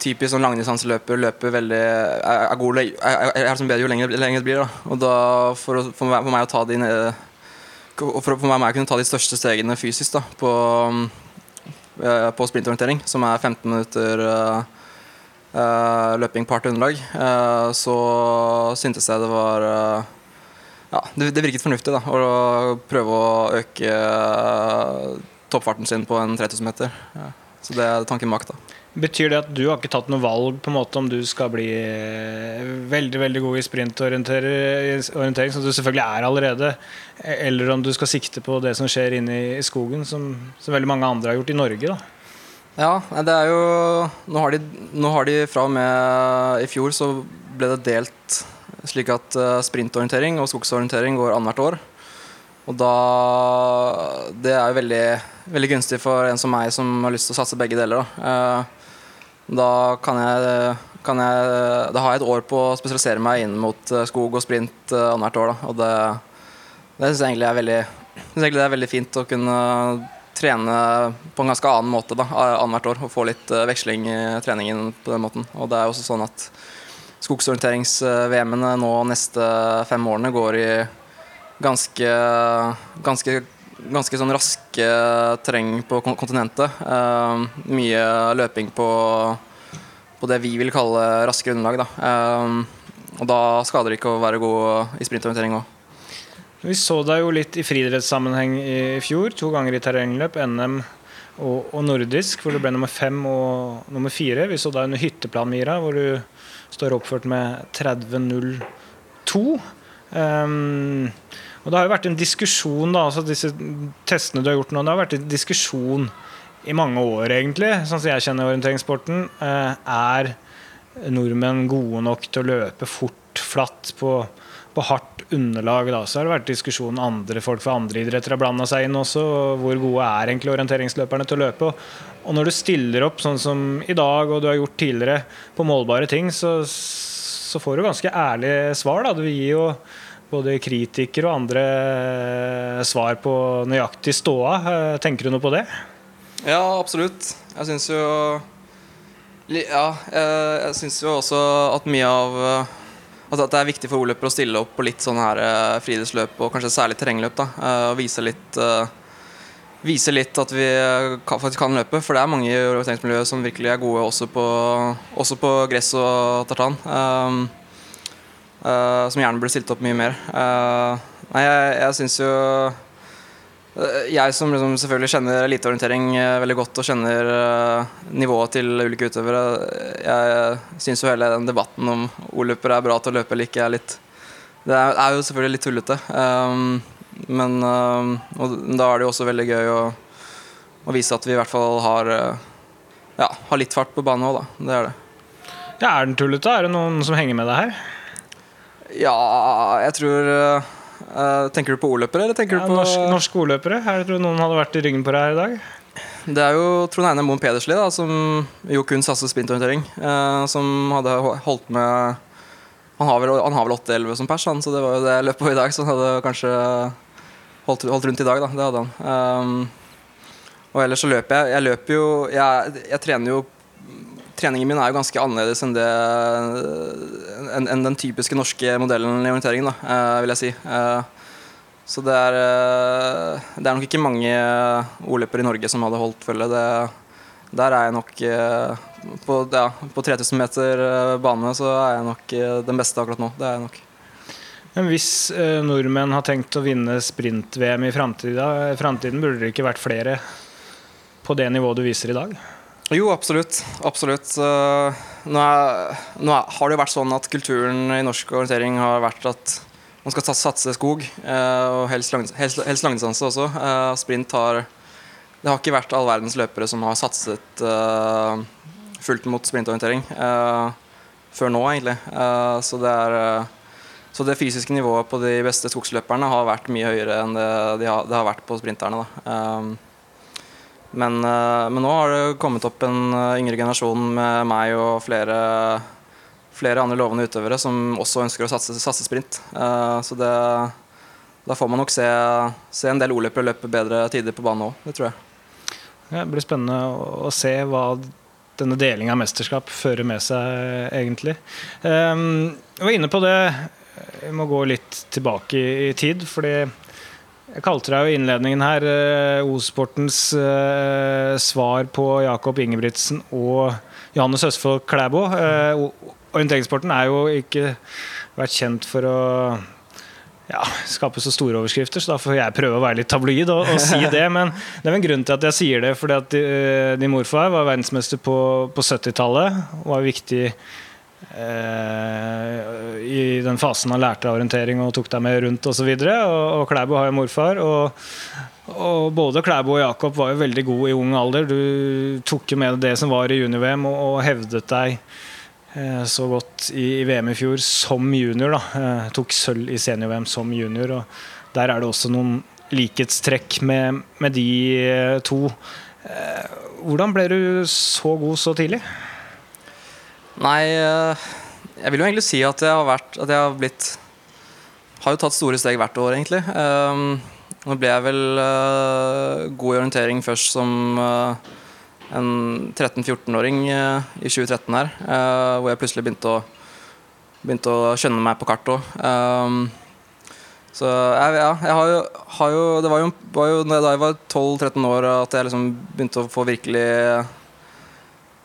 typisk sånn langdistanseløper. Løper veldig er, er god jeg er, som bedre jo lenger, lenger det blir. Da. Og da for, for, meg, for meg å ta de for, for meg å kunne ta de største stegene fysisk da, på, uh, på sprintorientering, som er 15 minutter uh, uh, løping part underlag, så syntes jeg det var ja, det, det, virket fornuftig da, å prøve å øke toppfarten sin på en 3000 meter. Ja. Så det er tanken bak. da. Betyr det at du har ikke tatt noe valg på en måte om du skal bli eh, veldig veldig god i sprintorientering, som du selvfølgelig er allerede, eller om du skal sikte på det som skjer inne i skogen, som, som veldig mange andre har gjort i Norge? da? Ja, det er jo Nå har de, nå har de fra og med i fjor så ble det delt slik at eh, sprintorientering og skogsorientering går annethvert år. Og da Det er jo veldig, veldig gunstig for en som meg som har lyst til å satse begge deler. Da. Eh, da kan jeg, kan jeg, da har jeg et år på å spesialisere meg inn mot eh, skog og sprint annethvert år. Da. Og det, det syns jeg egentlig er veldig, egentlig er veldig fint å kunne trene på en ganske annen måte da, annethvert år. Og få litt veksling i treningen på den måten. Og det er også sånn at skogsorienterings-VM-ene nå neste fem årene går i ganske, ganske ganske sånn raske terreng på kontinentet. Uh, mye løping på, på, det vi vil kalle raske underlag. Da. Uh, og da skader det ikke å være god i sprintorientering òg. Vi så deg jo litt i friidrettssammenheng i fjor. To ganger i terrengløp, NM og, og, nordisk, hvor du ble nummer fem og nummer fire. Vi så deg under hytteplanmira, hvor du står oppført med 30.02. Um, og Det har jo vært en diskusjon, da, altså disse testene du har gjort nå, det har vært en diskusjon i mange år, egentlig, sånn som jeg kjenner orienteringssporten. Eh, er nordmenn gode nok til å løpe fort, flatt, på, på hardt underlag? Da? Så har det vært diskusjon andre folk fra andre idretter har blanda seg inn også. Hvor gode er egentlig orienteringsløperne til å løpe? Og når du stiller opp sånn som i dag, og du har gjort tidligere, på målbare ting, så, så får du ganske ærlige svar. Da. Du gir jo både kritikere og andre eh, svar på nøyaktig ståa. Eh, tenker du noe på det? Ja, absolutt. Jeg syns jo Ja, jeg syns jo også at mye av Altså at det er viktig for o-løpere å stille opp på litt sånn her friidrettsløp, og kanskje særlig terrengløp. da, Og vise litt, vise litt at vi faktisk kan løpe. For det er mange i orienteringsmiljøet som virkelig er gode også på, også på gress og tartan. Um, Uh, som gjerne burde stilt opp mye mer. Uh, nei, jeg, jeg syns jo uh, Jeg som liksom selvfølgelig kjenner eliteorientering veldig godt og kjenner nivået til ulike utøvere, jeg syns jo hele den debatten om o-løpere er bra til å løpe eller ikke, er litt Det er, er jo selvfølgelig litt tullete. Um, men da er det jo også veldig gøy å, å, vise at vi i hvert fall har, ja, har litt fart på banen òg, da. Det er det. Ja, er den tullete? Er det noen som henger med deg her? Ja, jeg tror uh, Tenker du på o-løpere, eller tenker ja, du på Norsk, norske o-løpere? Her tror du noen hadde vært i ryggen på deg her i dag? Det er jo Trond Einar Moen Pedersli, da, som jo kun satser sprintorientering. Uh, som hadde holdt med Han har vel, han har vel 8-11 som pers, han, så det var jo det jeg løp på i dag. Så han hadde kanskje holdt, holdt, rundt i dag, da. Det hadde han. Um, og ellers så løper jeg. Jeg løper jo Jeg, jeg trener jo treningen min er jo ganske annerledes enn, det, enn, enn den typiske norske modellen i orienteringen, da, eh, vil jeg si. Eh, så det er, eh, det er nok ikke mange o-løpere i Norge som hadde holdt følge. Det, der er jeg nok på, ja, på 3000 meter bane så er jeg nok den beste akkurat nå. Det er jeg nok. Men hvis eh, nordmenn har tenkt å vinne sprint-VM i framtiden, burde det ikke vært flere på det nivået du viser i dag? Jo, absolutt. Absolutt. Nå, er, nå har det jo vært sånn at kulturen i norsk orientering har vært at man skal satse skog, eh, og helst, lang, helst, helst langdistanse også. Eh, sprint har Det har ikke vært all verdens løpere som har satset fullt mot sprintorientering før nå, egentlig. Så det er så det fysiske nivået på de beste skogsløperne har vært mye høyere enn det, de har, det har vært på sprinterne. Um, men, uh, men, nå har det kommet opp en uh, yngre generasjon med meg og flere, flere andre lovende utøvere som også ønsker å satse, satse sprint. Uh, så det, da får man nok se, se en del O-løpere løpe bedre tider på banen òg. Det tror jeg. Det blir spennende å se hva denne delinga av mesterskap fører med seg, egentlig. Um, jeg var inne på det vi må gå litt tilbake i, tid, fordi jeg kalte deg jo innledningen her uh, O-sportens eh, svar på Jakob Ingebrigtsen og Johannes Østfold Klæbo. Eh, orienteringssporten er jo ikke vært kjent for å ja, skape så store overskrifter, så da får jeg prøve å være litt tabloid og, og si det. Men det er en grunn til at jeg sier det, fordi at din morfar var verdensmester på, på 70-tallet. Var viktig Eh, i den fasen han lærte orientering og tok deg med rundt osv. Og, så og, og Klæbo har jo morfar. Og, og både Klæbo og Jakob var jo veldig gode i ung alder. Du tok jo med det som var i junior-VM, og, og, hevdet deg eh, så godt i, i, VM i fjor som junior. da eh, Tok sølv i senior-VM som junior. Og der er det også noen likhetstrekk med, med de eh, to. Eh, hvordan ble du så god så tidlig? Nei, eh, jeg vil jo egentlig si at jeg har vært At jeg har blitt Har jo tatt store steg hvert år, egentlig. Um, nå ble jeg vel uh, god i orientering først som uh, en 13-14-åring uh, i 2013 her, hvor jeg plutselig begynte å, begynte å skjønne meg på kart òg. Um, så jeg, ja, jeg har jo, har jo Det var jo, var jo da jeg var 12-13 år at jeg liksom begynte å få virkelig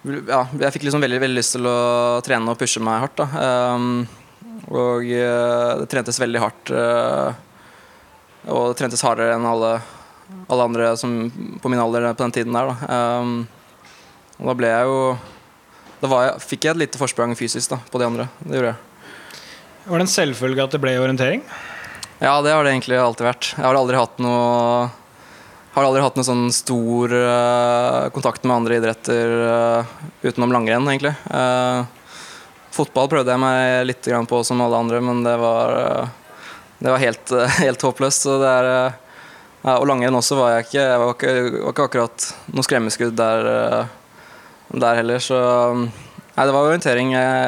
ja, jeg fikk liksom veldig, veldig lyst til å trene og pushe meg hardt. Um, og uh, det trentes veldig hardt. Uh, og det trentes hardere enn alle, alle, andre som på min alder på den tiden der. Da, um, og da ble jeg jo Da jeg, fikk jeg et lite forsprang fysisk da, på de andre. Det gjorde jeg. Var det en selvfølge at det ble orientering? Ja, det har det egentlig alltid vært. Jeg har aldri hatt noe har aldri hatt noen sånn stor uh, kontakt med andre idretter uh, utenom langrenn, egentlig. Uh, fotball prøvde jeg meg litt på som alle andre, men det var, det var helt, helt, håpløst. Er, og langrenn også var jeg ikke. Jeg var ikke, var ikke akkurat noe skremmeskudd der, der heller. Så nei, det var orientering jeg,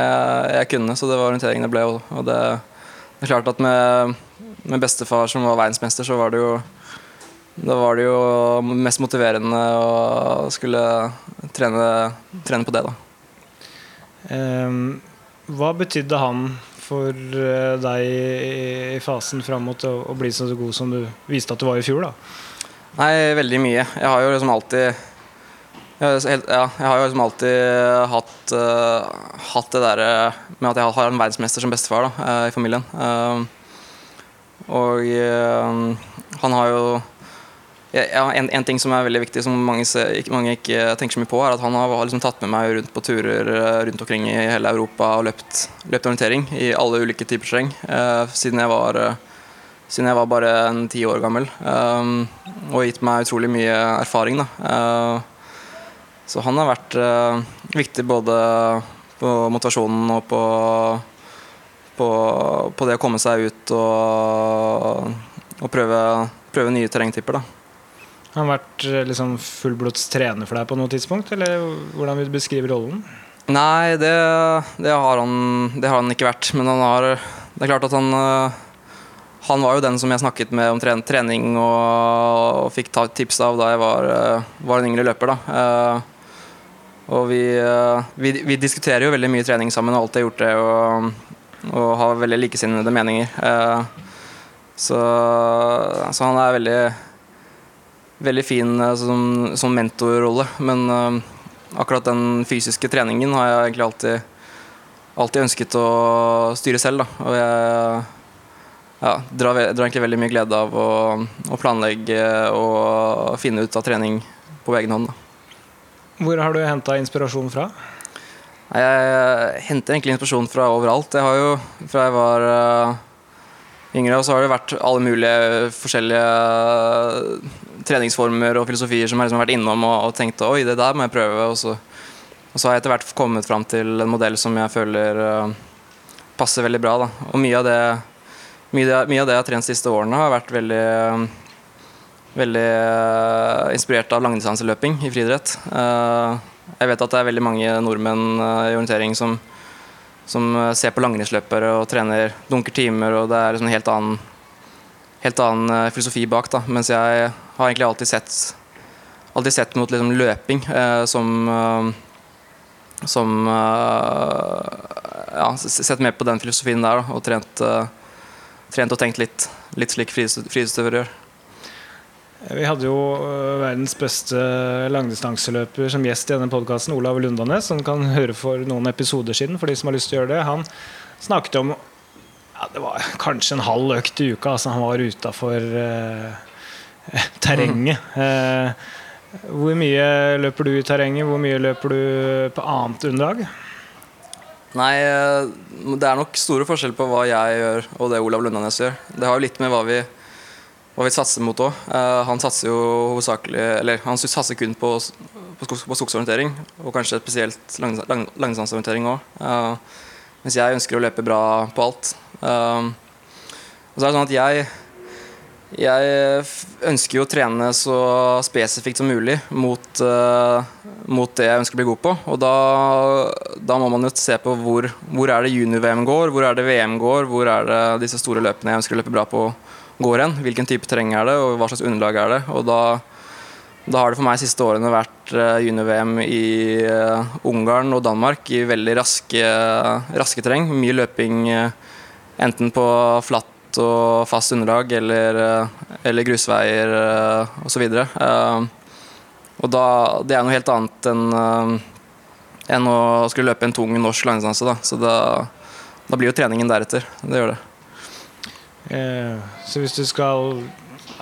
jeg, kunne, så det var orientering det ble. Og det, det er klart at med, med bestefar som var verdensmester, så var det jo da var det jo mest motiverende å skulle trene, trene på det, da. Um, hva betydde han for eh, deg i fasen fram mot å bli så god som du viste at du var i fjor? da? Nei, veldig mye. Jeg har jo liksom alltid ja, jeg har jo liksom alltid hatt, uh, hatt det der med at jeg har en verdensmester som bestefar da, uh, i familien. Uh, og han har jo ja, en, en, ting som er veldig viktig, som mange, mange, ikke tenker så mye på, er at han har liksom tatt med meg rundt på turer eh, rundt omkring i hele Europa og løpt, løpt orientering i alle ulike typer terreng eh, siden, jeg var, eh, siden jeg var bare ti år gammel. Eh, og gitt meg utrolig mye erfaring. Uh, så han har vært uh, viktig både på motivasjonen og på, på, på, det å komme seg ut og, og prøve, prøve nye terrengtyper. da. Har han vært eh, liksom fullblods trener for deg på noe tidspunkt, eller hvordan vil du beskrive rollen? Nei, det, det, har han, det, har han, ikke vært. Men han har Det er klart at han eh, Han var jo den som jeg snakket med om trening og, og fikk ta tips av da jeg var, eh, var en yngre løper. da. Og vi, vi, vi, diskuterer jo veldig mye trening sammen og alltid har gjort det. Og, og har veldig likesinnede meninger. Så, så han er veldig veldig fin uh, som, som mentorrolle. Men uh, akkurat den fysiske treningen har jeg egentlig alltid, alltid ønsket å styre selv. Da. Og jeg ja, drar, drar, egentlig veldig mye glede av å, å, planlegge og finne ut av trening på egen hånd. Da. Hvor har du henta inspirasjon fra? Jeg henter egentlig inspirasjon fra overalt. Jeg har jo, fra jeg var uh, yngre, så har det vært alle mulige forskjellige treningsformer og filosofier som jeg liksom har vært innom og, og tenkt oi, det der må jeg prøve. Og så, og så har jeg etter hvert kommet fram til en modell som jeg føler uh, passer veldig bra. Da. Og mye av, det, mye, mye av det jeg har trent de siste årene, har vært veldig, veldig eh, inspirert av langdistanseløping i friidrett. Eh, jeg vet at det er veldig mange nordmenn i orientering som, som ser på langrennsløpere og trener, dunker timer, og det er liksom en helt annen, helt annen eh, filosofi bak. Da. Mens jeg har egentlig alltid sett, alltid sett mot liksom, løping eh, som eh, som eh, ja, sett mer på den filosofien der da, og trent, trent og tenkt litt, litt slik friidretts- friidrettsutøvere gjør. Vi hadde jo verdens beste langdistanseløper som gjest i denne podkasten, Olav Lundanes, som kan høre for noen episoder siden, for de som har lyst til å gjøre det. Han snakket om ja, det var kanskje en halv økt i uka. Altså han var utafor terrenget. Eh, hvor mye løper du i terrenget? Hvor mye løper du på annet underlag? Nei, eh, det er nok store forskjeller på hva jeg gjør og det Olav Lundanes gjør. Det har jo litt med hva vi, hva vi satser mot òg. Han satser jo hovedsakelig Eller han satser kun på, på, på skogsorientering, og kanskje spesielt lang- lang- langdistanseorientering òg. mens jeg ønsker å løpe bra på alt. Og så er det sånn at jeg jeg ønsker jo å trene så spesifikt som mulig mot, uh, mot det jeg ønsker å bli god på. Og da, da må man jo se på hvor, hvor er det junior-VM går, hvor er det VM går, hvor er det disse store løpene jeg ønsker å løpe bra på, går hen. Hvilken type terreng er det, og hva slags underlag er det. Og da, da har det for meg de siste årene vært eh, junior-VM i eh, Ungarn og Danmark i veldig raske, raske terreng. Mye løping eh, enten på flatt og fast underlag eller, eh, eller grusveier uh, osv. Uh, og da, det er noe helt annet enn eh, enn å skulle løpe en tung norsk langdistanse. Da. Så da, da blir jo treningen deretter. Det gjør det. Eh, så hvis du skal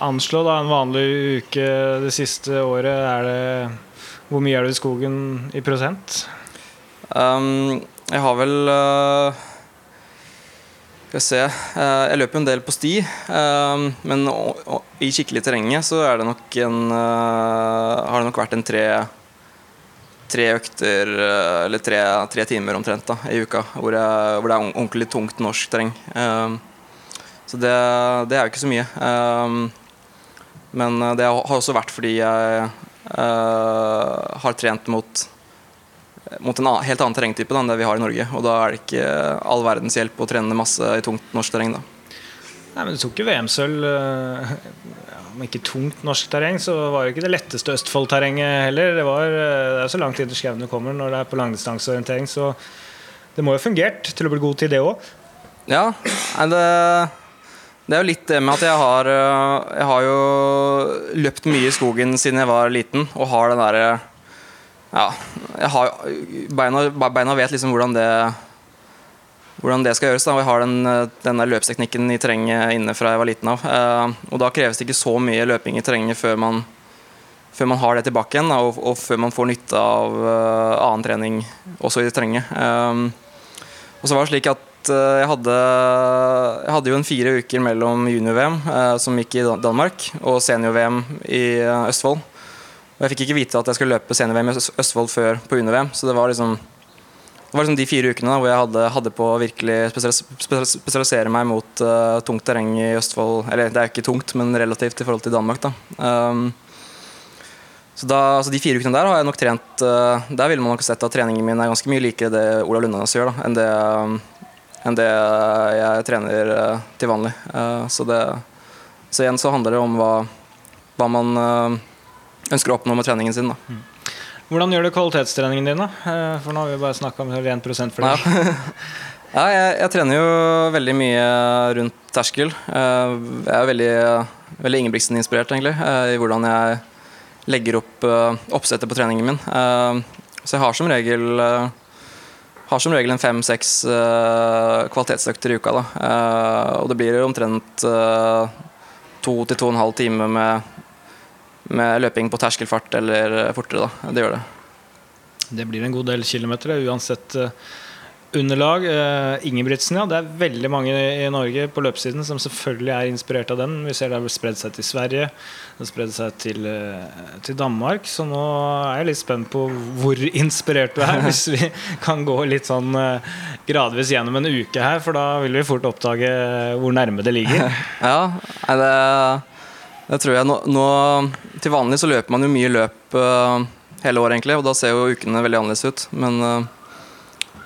anslå da, en vanlig uke det siste året, det Hvor mye er du i skogen i prosent? Um, jeg har vel uh, Skal vi se uh, Jeg løper en del på sti, um, men i skikkelig terrenget så er det nok en uh, har det nok vært en tre tre økter, eller tre, tre timer omtrent da, i uka, hvor, jeg, hvor det er ordentlig tungt norsk terreng. Så det, det er jo ikke så mye. Men det har også vært fordi jeg har trent mot mot en helt annen terrengtype da, enn det vi har i Norge. Og da er det ikke all verdens hjelp å trene masse i tungt norsk terreng. da. Nei, men Du tok jo VM-sølv eh, ja, Om ikke tungt norsk terreng, så var det ikke det letteste Østfold-terrenget heller. Det, var, eh, det er så langt inn i skauen du kommer når det er på langdistanseorientering. Så det må jo ha fungert til å bli god til det òg. Ja, nei, det, det er jo litt det med at jeg har Jeg har jo løpt mye i skogen siden jeg var liten, og har den derre Ja, har beina, beina vet liksom hvordan det hvordan det skal gjøres. Da. Jeg har den, den der løpsteknikken i terrenget inne fra jeg var liten av. Eh, og da kreves det ikke så mye løping i terrenget før man, før man har det tilbake igjen, da, og, og før man får nytte av øh, annen trening også i terrenget. Eh, og så var det slik at eh, jeg hadde, jeg hadde jo en fire uker mellom junior-VM, eh, som gikk i Danmark, og senior-VM i eh, Østfold. Og jeg fikk ikke vite at jeg skulle løpe senior-VM i Østfold før på junior-VM, så det var liksom det var liksom de fire ukene da, hvor jeg hadde, hadde på å virkelig spesialis spesialis spesialisere meg mot uh, tungt terreng i Østfold. Eller det er ikke tungt, men relativt i forhold til Danmark. da. Um, så da, altså De fire ukene der har jeg nok trent uh, Der ville man nok sett at treningen min er ganske mye likere det Olav Lundanes gjør, da, enn det, um, enn det jeg trener uh, til vanlig. Så, det, så igjen så handler det om hva, hva man ønsker å oppnå med treningen sin. da. Hvordan gjør du kvalitetstreningen din? da? Eh, For nå har vi bare snakka om 1 for Ja. ja, jeg, jeg trener jo veldig mye rundt terskel. Eh, Jeg er veldig, veldig Ingebrigtsen-inspirert, egentlig, eh, i hvordan jeg legger opp oppsettet på treningen min. Så jeg har som regel har som regel en fem-seks kvalitetsøkter i uka. Da. Og det blir omtrent to til to og en halv time med, med løping på terskelfart eller fortere. Da. Det gjør det. Det blir en god del kilometer, uansett eh, underlag. Uh, Ingebrigtsen, ja. Det er veldig mange i Norge på løpesiden som selvfølgelig er inspirert av den. Vi ser det har spredd seg til Sverige, det har spredd seg til, til, Danmark. Så nå er jeg litt spent på hvor inspirert du er, hvis vi kan gå litt sånn gradvis gjennom en uke her. For da vil vi fort oppdage hvor nærme det ligger. Ja, det, det tror jeg. Nå, nå, til vanlig så løper man jo mye løp hele året, egentlig, og da ser jo ukene veldig annerledes ut. Men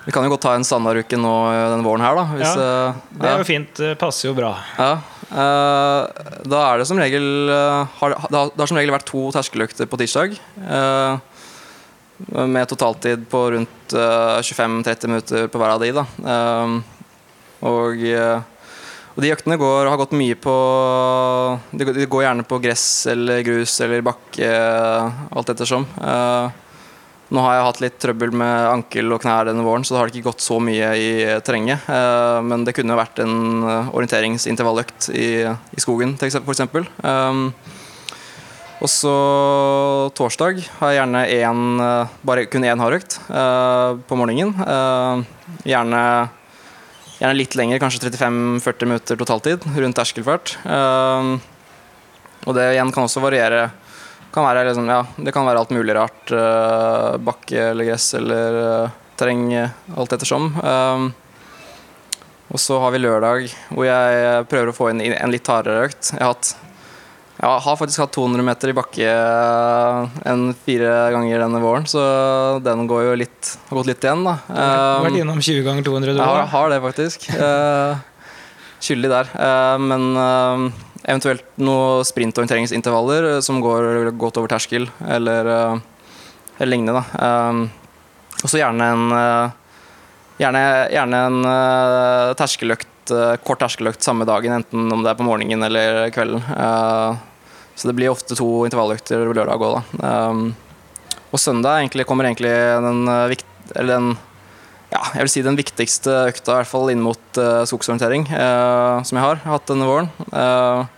vi kan jo godt ta en standarduke nå eh, denne våren her, da. Hvis, ja, det er jo fint. Det passer jo bra. Ja. Uh, da er det som regel uh, har, det, har, som regel vært to terskeløkter på tirsdag. Uh, med totaltid på rundt 25-30 minutter på hver av de. Da. og, og de øktene går, har gått mye på de, går gjerne på gress eller grus eller bakke, alt ettersom. Uh, nå har jeg hatt litt trøbbel med ankel og knær denne våren, så det har ikke gått så mye i terrenget. Eh, men det kunne vært en eh, orienteringsintervalløkt i, i skogen, f.eks. Og så torsdag har jeg gjerne én, eh, bare kun én hardøkt på morgenen. gjerne, gjerne litt lenger, kanskje 35-40 minutter totaltid, rundt terskelfart. og det igjen kan også variere kan liksom, ja, det kan være alt mulig rart. Uh, bakke eller gress eller uh, terreng, alt ettersom. Um, og så har vi lørdag, hvor jeg prøver å få inn en litt hardere økt. Jeg har, hatt, jeg har faktisk hatt 200 meter i bakke enn fire ganger denne våren, så den går jo litt, har gått litt igjen, da. Um, du har vært innom 20 ganger 200 du òg? Jeg har det, faktisk. Uh, skyldig der. men Eventuelt noen sprintorienteringsintervaller eh, som går godt over terskel, eller, eh, eller lignende. Um, og så gjerne en, gjerne, gjerne en terskeløkt, kort terskeløkt samme dagen, enten om det er på morgenen eller kvelden. Uh, så det blir ofte to intervalløkter lørdag òg, da. Um, og søndag egentlig, kommer egentlig den, den, ja, jeg vil si den viktigste økta, i hvert fall inn mot uh, skogsorientering, uh, som jeg har hatt denne våren. Uh,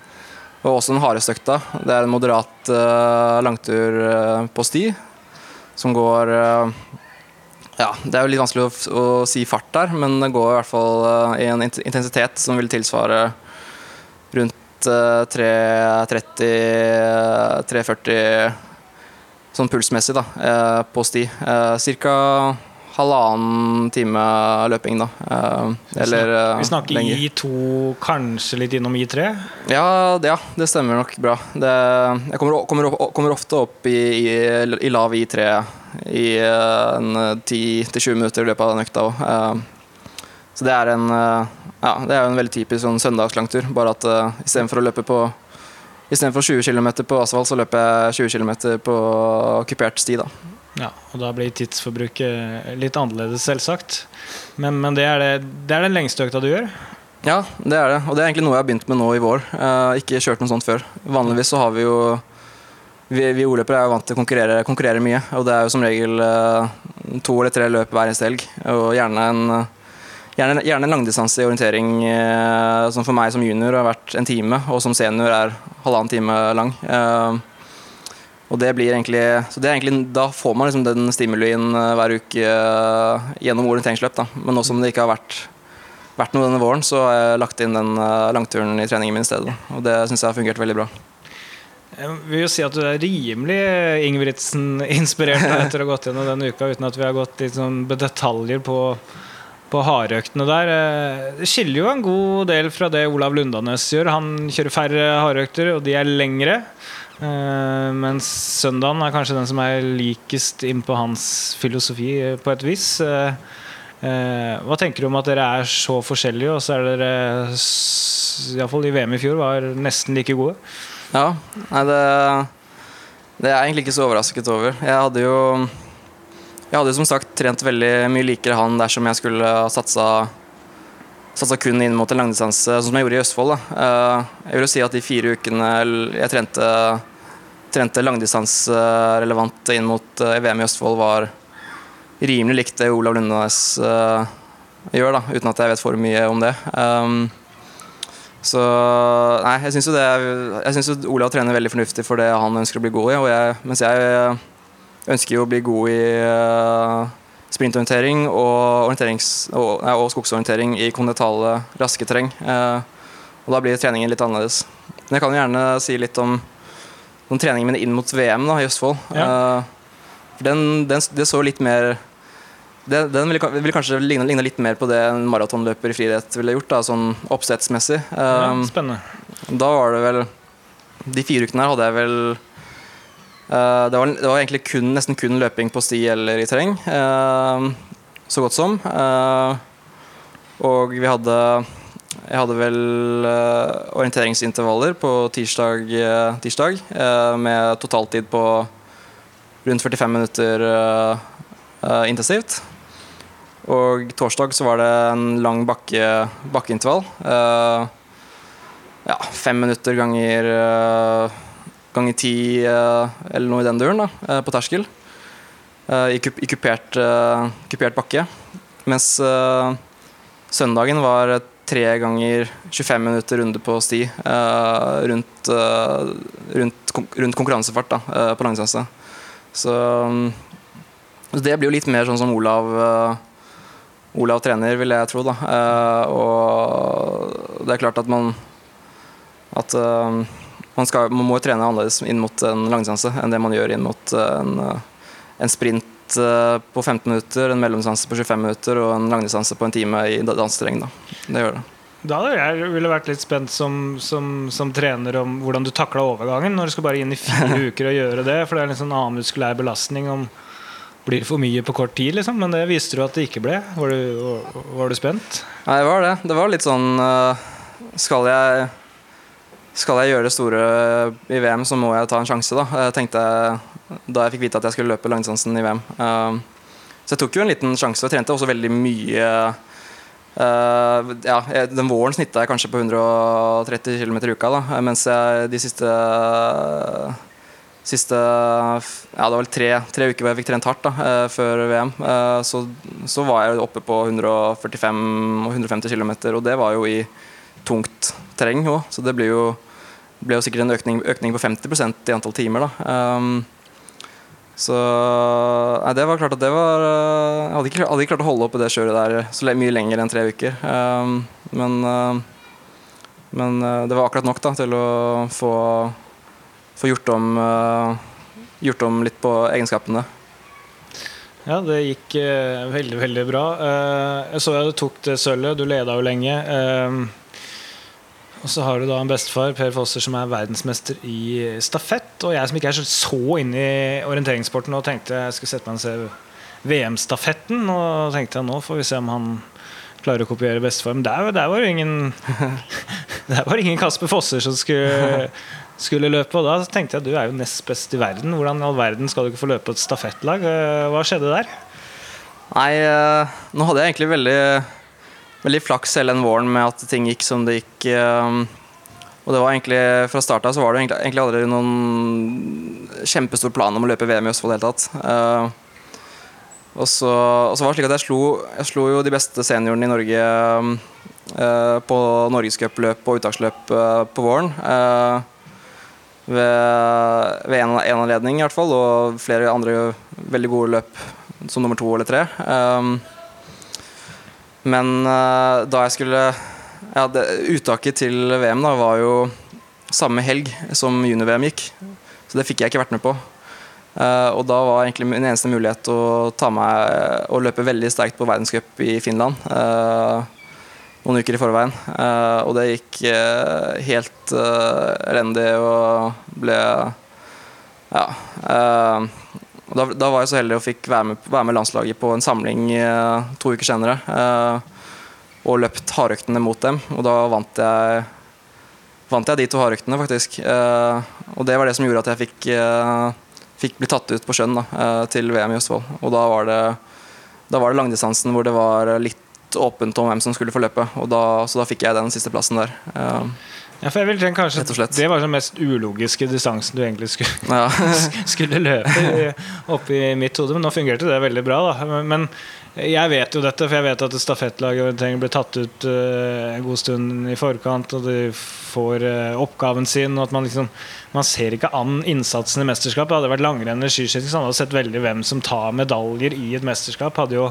og også den hardeste økta. Det er en moderat uh, langtur uh, på sti som går uh, Ja, det er jo litt vanskelig å, å, si fart der, men det går i hvert fall i en intensitet som vil tilsvare rundt 330-340 sånn pulsmessig da, på sti. Cirka halvannen time løping, da. Eh, eller lenger. Vi snakker lenger. I2, kanskje litt innom I3? Ja, det, ja, det stemmer nok bra. Det, jeg kommer, kommer, kommer, ofte opp i, i, i lav I3 i uh, 10-20 minutter i løpet av den økta òg. Så det er en ja, det er jo en veldig typisk sånn søndagslangtur. Bare at uh, istedenfor å løpe på Istedenfor 20 km på asfalt, så løper jeg 20 km på okkupert sti. da ja, og da blir tidsforbruket litt annerledes, selvsagt. Men, men det, er det, det, er den lengste økta du gjør? Ja, det er det. Og det er egentlig noe jeg har begynt med nå i vår. Uh, ikke kjørt noe sånt før. Vanligvis så har vi jo Vi, vi ordløpere er jo vant til å konkurrere, konkurrere, mye, og det er jo som regel uh, to eller tre løp hver eneste helg. Og gjerne en, gjerne, gjerne langdistanse i orientering uh, som for meg som junior har vært en time, og som senior er halvannen time lang. Uh, og det blir egentlig, så det er egentlig, Da får man liksom den stimulien eh, hver uke gjennom orienteringsløp. Da. Men nå som det ikke har vært, vært, noe denne våren, så har jeg lagt inn den langturen i treningen min i stedet. Og det syns jeg har fungert veldig bra. Jeg vil jo si at du er rimelig Ingebrigtsen-inspirert etter å ha gått gjennom denne uka, uten at vi har gått litt sånn detaljer på, på hardøktene der. Det skiller jo en god del fra det Olav Lundanes gjør. Han kjører færre hardøkter, og de er lengre. Uh, mens søndagen er kanskje den som er likest inn på hans filosofi, eh, på et vis. Hva tenker du om at dere er så forskjellige, og så er dere iallfall i VM i fjor var nesten like gode? Ja, nei, det, det er jeg egentlig ikke så overrasket over. Jeg hadde jo Jeg hadde som sagt trent veldig mye likere han dersom jeg skulle satsa satsa kun inn mot en langdistanse, sånn som jeg gjorde i Østfold. Da. Jeg vil si at de fire ukene jeg trente trente langdistanserelevant inn mot uh, VM i Østfold, var rimelig likt det Olav Lundenes uh, gjør, da, uten at jeg vet for mye om det. Um, så nei, jeg syns jo jo Olav trener veldig fornuftig for det han ønsker å bli god i, jeg, mens jeg ønsker jo å bli god i, uh, sprintorientering og, og, og skogsorientering i kontinentale, raske terreng. Eh, og da blir treningen litt annerledes. Men jeg kan jo gjerne si litt om, om treningen min inn mot VM da, i Østfold. Eh, for den, den, det så litt mer det, Den ville, ville kanskje ligne, ligne litt mer på det en maratonløper i friidrett ville gjort, da, sånn oppsettsmessig. Ja, Eh, spennende. da var det vel De fire ukene her hadde jeg vel eh, det, var, det var egentlig kun, nesten kun løping på sti eller i terreng. eh, så godt som. Eh, og vi hadde Jeg hadde vel eh, orienteringsintervaller på tirsdag, eh, tirsdag eh, med totaltid på rundt 45 minutter eh, eh, intensivt. Og torsdag så var det en lang bakke, bakkeintervall. Eh, ja, fem minutter ganger ganger ti eh, eller noe i den duren da, eh, på terskel. eh, i, kupert, kupert bakke. Mens søndagen var tre ganger 25 minutter runde på sti rundt, rundt, rundt konkurransefart da, på langdistanse. Så mm, det blir jo litt mer sånn som Olav Olav trener, vil jeg tro. da Og det er klart at man at man, skal, man må trene annerledes inn mot en langdistanse enn det man gjør inn mot eh, en, eh, en sprint eh, på 15 minutter, en mellomdistanse på 25 minutter og en langdistanse på en time i da- danseterreng. da. Det gjør det. Da jeg ville vært litt spent som, som, som trener om hvordan du takla overgangen når du skal bare inn i fire uker og gjøre det. For det er en sånn annen muskulær belastning om blir det for mye på kort tid, liksom. Men det viste du at det ikke ble. Var du, var, du spent? Nei, det var det. Det var litt sånn Skal jeg Skal jeg gjøre det store i VM, så må jeg ta en sjanse, da. Jeg tenkte da jeg fikk vite at jeg skulle løpe langdistansen i VM. Eh, Så jeg tok jo en liten sjanse. Jeg trente også veldig mye. eh, ja, den våren snitta jeg kanskje på 130 km i uka, da, mens jeg de siste Siste ja, det var vel tre, tre uker hvor jeg fikk trent hardt da, eh, før VM. Eh, så, så var jeg oppe på 145 og 150 km, og det var jo i tungt terreng òg. Så det ble jo, ble jo sikkert en økning, økning på 50% i antall timer. da. Um, så nei, det var klart at det var eh, Jeg hadde ikke, hadde ikke klart å holde oppe det kjøret der så mye lenger enn tre uker. Um, men uh, men eh, det var akkurat nok da, til å få, få gjort, om, uh, gjort om litt på egenskapene. Ja, det gikk uh, veldig, veldig bra. Eh, jeg så at du tok det sølvet. Du leda jo lenge. Eh, og så har du da en bestefar, Per Fosser, som er verdensmester i stafett. Og jeg som ikke er så, inne i orienteringssporten og tenkte jeg skulle sette meg og se VM-stafetten. Og tenkte jeg nå får vi se om han klarer å kopiere bestefar. Men der, der var jo ingen Der var ingen Kasper Fosser som skulle, skulle løpe. Og da tenkte jeg du er jo nest best i verden. Hvordan i all verden skal du ikke få løpe på et stafettlag? Hva skjedde der? Nei, eh, nå hadde jeg egentlig veldig, veldig flaks hele den våren med at ting gikk som det gikk. eh, og det var egentlig, Fra starten av så var det egentlig, egentlig aldri noen kjempestor plan om å løpe VM i Østfold i tatt. Eh, og, så, og så var det slik at jeg slo, jeg slo jo de beste seniorene i Norge eh, på norgescupløp og uttaksløp eh, på våren. eh, ved, ved en, en anledning i hvert fall, og flere andre veldig gode løp som nummer to eller tre. Um, men uh, da jeg skulle ja, det, Uttaket til VM da var jo samme helg som junior-VM gikk. Så det fikk jeg ikke vært med på. Uh, og da var egentlig min eneste mulighet å ta meg og løpe veldig sterkt på verdenscup i Finland. uh, noen uker i forveien. Uh, og det gikk helt elendig og ble Ja. Da, da var jeg så heldig og fikk være med, være med landslaget på en samling eh, to uker senere. Eh, og løpt hardøktene mot dem. Og da vant jeg Vant jeg de to hardøktene, faktisk. Eh, og det var det som gjorde at jeg fikk, uh, fikk bli tatt ut på sjøen da, uh, til VM i Østfold. Og da var det da var det langdistansen hvor det var litt åpent om hvem som skulle få løpe. Og da, så da fikk jeg den siste plassen der. Uh, Ja, for jeg vil tenke kanskje. Det var den mest ulogiske distansen du egentlig skulle, ja. skulle løpe i- oppi mitt hode, men nå fungerte det veldig bra. Da. Men Jeg vet jo dette, for jeg vet at stafettlaget ble tatt ut eh, en god stund i forkant, og de får eh, oppgaven sin, og at man liksom Man ser ikke an innsatsen i mesterskapet. Hadde det vært langrenn eller skiskyting, så hadde man sett veldig hvem som tar medaljer i et mesterskap. Hadde jo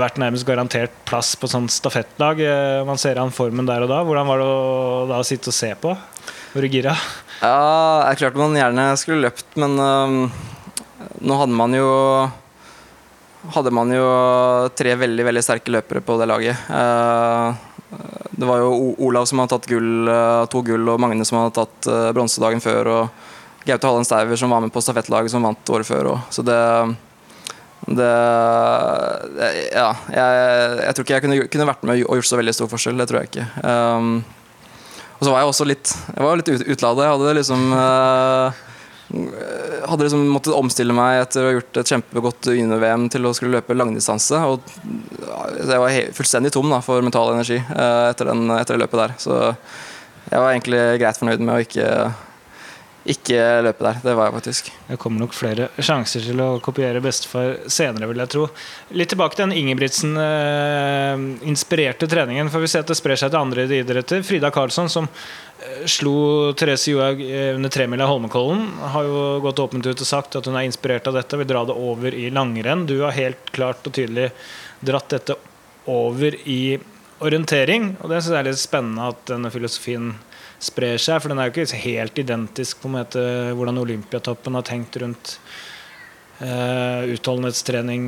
vært nærmest garantert plass på sånn stafettlag. Eh, man ser an formen der og da. Hvordan var det å da sitte og se på? Var du gira? Ja, det er man gjerne skulle løpt, men øhm, nå hadde man jo hadde man jo tre veldig veldig sterke løpere på det laget. Eh, det var jo Olav som hadde tatt gull, eh, to gull, og Magne som hadde tatt bronsedagen bronse dagen før. Og Gaute Hallen Steiver som var med på stafettlaget som vant året før. Så det, det Ja. Jeg, jeg tror ikke jeg kunne, kunne vært med og gjort så veldig stor forskjell. Det tror jeg ikke. Um, og så var jeg også litt Jeg var litt utlada. Jeg hadde liksom uh, hadde liksom måttet omstille meg etter å ha gjort et kjempegodt junior-VM til å skulle løpe langdistanse. Og jeg var fullstendig tom da, for mental energi eh, etter, den, etter det løpet der. Så jeg var egentlig greit fornøyd med å ikke, ikke løpe der. Det var jeg faktisk. Det kommer nok flere sjanser til å kopiere bestefar senere, vil jeg tro. Litt tilbake til den Ingebrigtsen-inspirerte treningen. For vi ser at det sprer seg til andre idretter. Frida Karlsson, som eh, slo Therese Johaug eh, under tremila Holmenkollen, har jo gått åpent ut og sagt at hun er inspirert av dette og vil dra det over i langrenn. Du har helt klart og tydelig dratt dette over i orientering, og det synes jeg er litt spennende at denne filosofien sprer seg, for den er jo ikke helt identisk på en måte hvordan Olympiatoppen har tenkt rundt uh, utholdenhetstrening,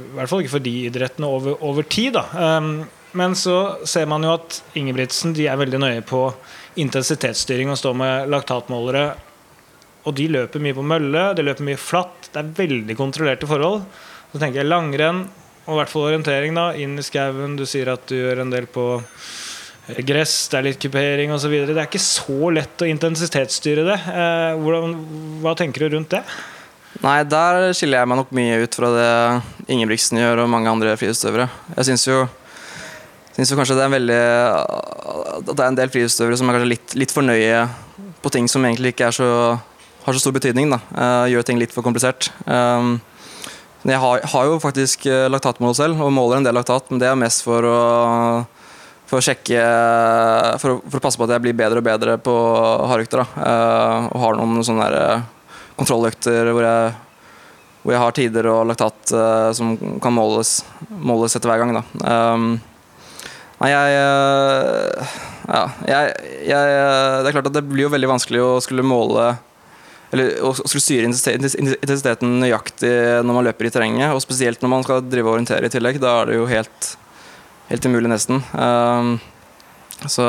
i hvert fall ikke for de idrettene over, over tid. Da. Um, men så ser man jo at Ingebrigtsen de er veldig nøye på intensitetsstyring og står med laktatmålere. Og de løper mye på mølle, de løper mye flatt. Det er veldig kontrollerte forhold. Så tenker jeg langrenn, og i hvert fall orientering, da, inn i skauen. Du sier at du gjør en del på gress, det er litt kupering osv. Det er ikke så lett å intensitetsstyre det. Eh, hvordan, hva tenker du rundt det? Nei, der skiller jeg meg nok mye ut fra det Ingebrigtsen gjør og mange andre friidrettsutøvere. Jeg syns jo, jo kanskje det er en veldig det er en del friidrettsutøvere som er kanskje litt, litt for nøye på ting som egentlig ikke så, har så stor betydning. da. Eh, gjør ting litt for komplisert. Um, jeg har, har jo faktisk eh, laktatmål selv, og måler en del laktat, men det er mest for å for å sjekke for å, for å passe på at jeg blir bedre og bedre på hardøkter. da. Eh, og har noen sånne der, eh, kontrolløkter hvor jeg, hvor jeg har tider og laktat uh, som kan måles, måles etter hver gang. Da. Um, nei, jeg, uh, ja, jeg, jeg Det er klart at det blir jo veldig vanskelig å skulle måle eller å skulle styre intensiteten nøyaktig når man løper i terrenget. Og spesielt når man skal drive og orientere i tillegg. Da er det jo helt, helt umulig, nesten. Um, så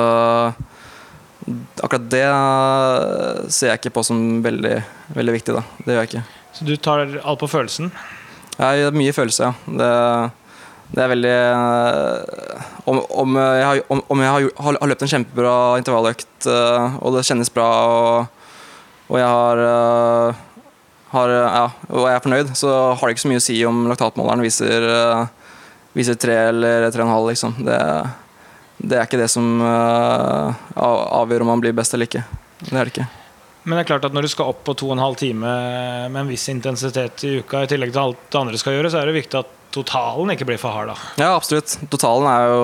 akkurat det eh, ser jeg ikke på som veldig, veldig viktig. da. Det gjør jeg ikke. Så du tar alt på følelsen? Jeg har mye følelse, ja. Det, det er veldig eh, Om, om jeg, har, om, om jeg har, løpt en kjempebra intervalløkt, eh, og det kjennes bra, og, og jeg har, har Ja, og jeg er fornøyd, så har det ikke så mye å si om laktatmåleren viser, viser tre eller tre og en halv, liksom. Det, det er ikke det som uh, avgjør om man blir best eller ikke. Det er det ikke. Men det er klart at når du skal opp på to og en halv time med en viss intensitet i uka, i tillegg til alt det andre skal gjøre, så er det viktig at totalen ikke blir for hard. da. Ja, absolutt. Totalen er jo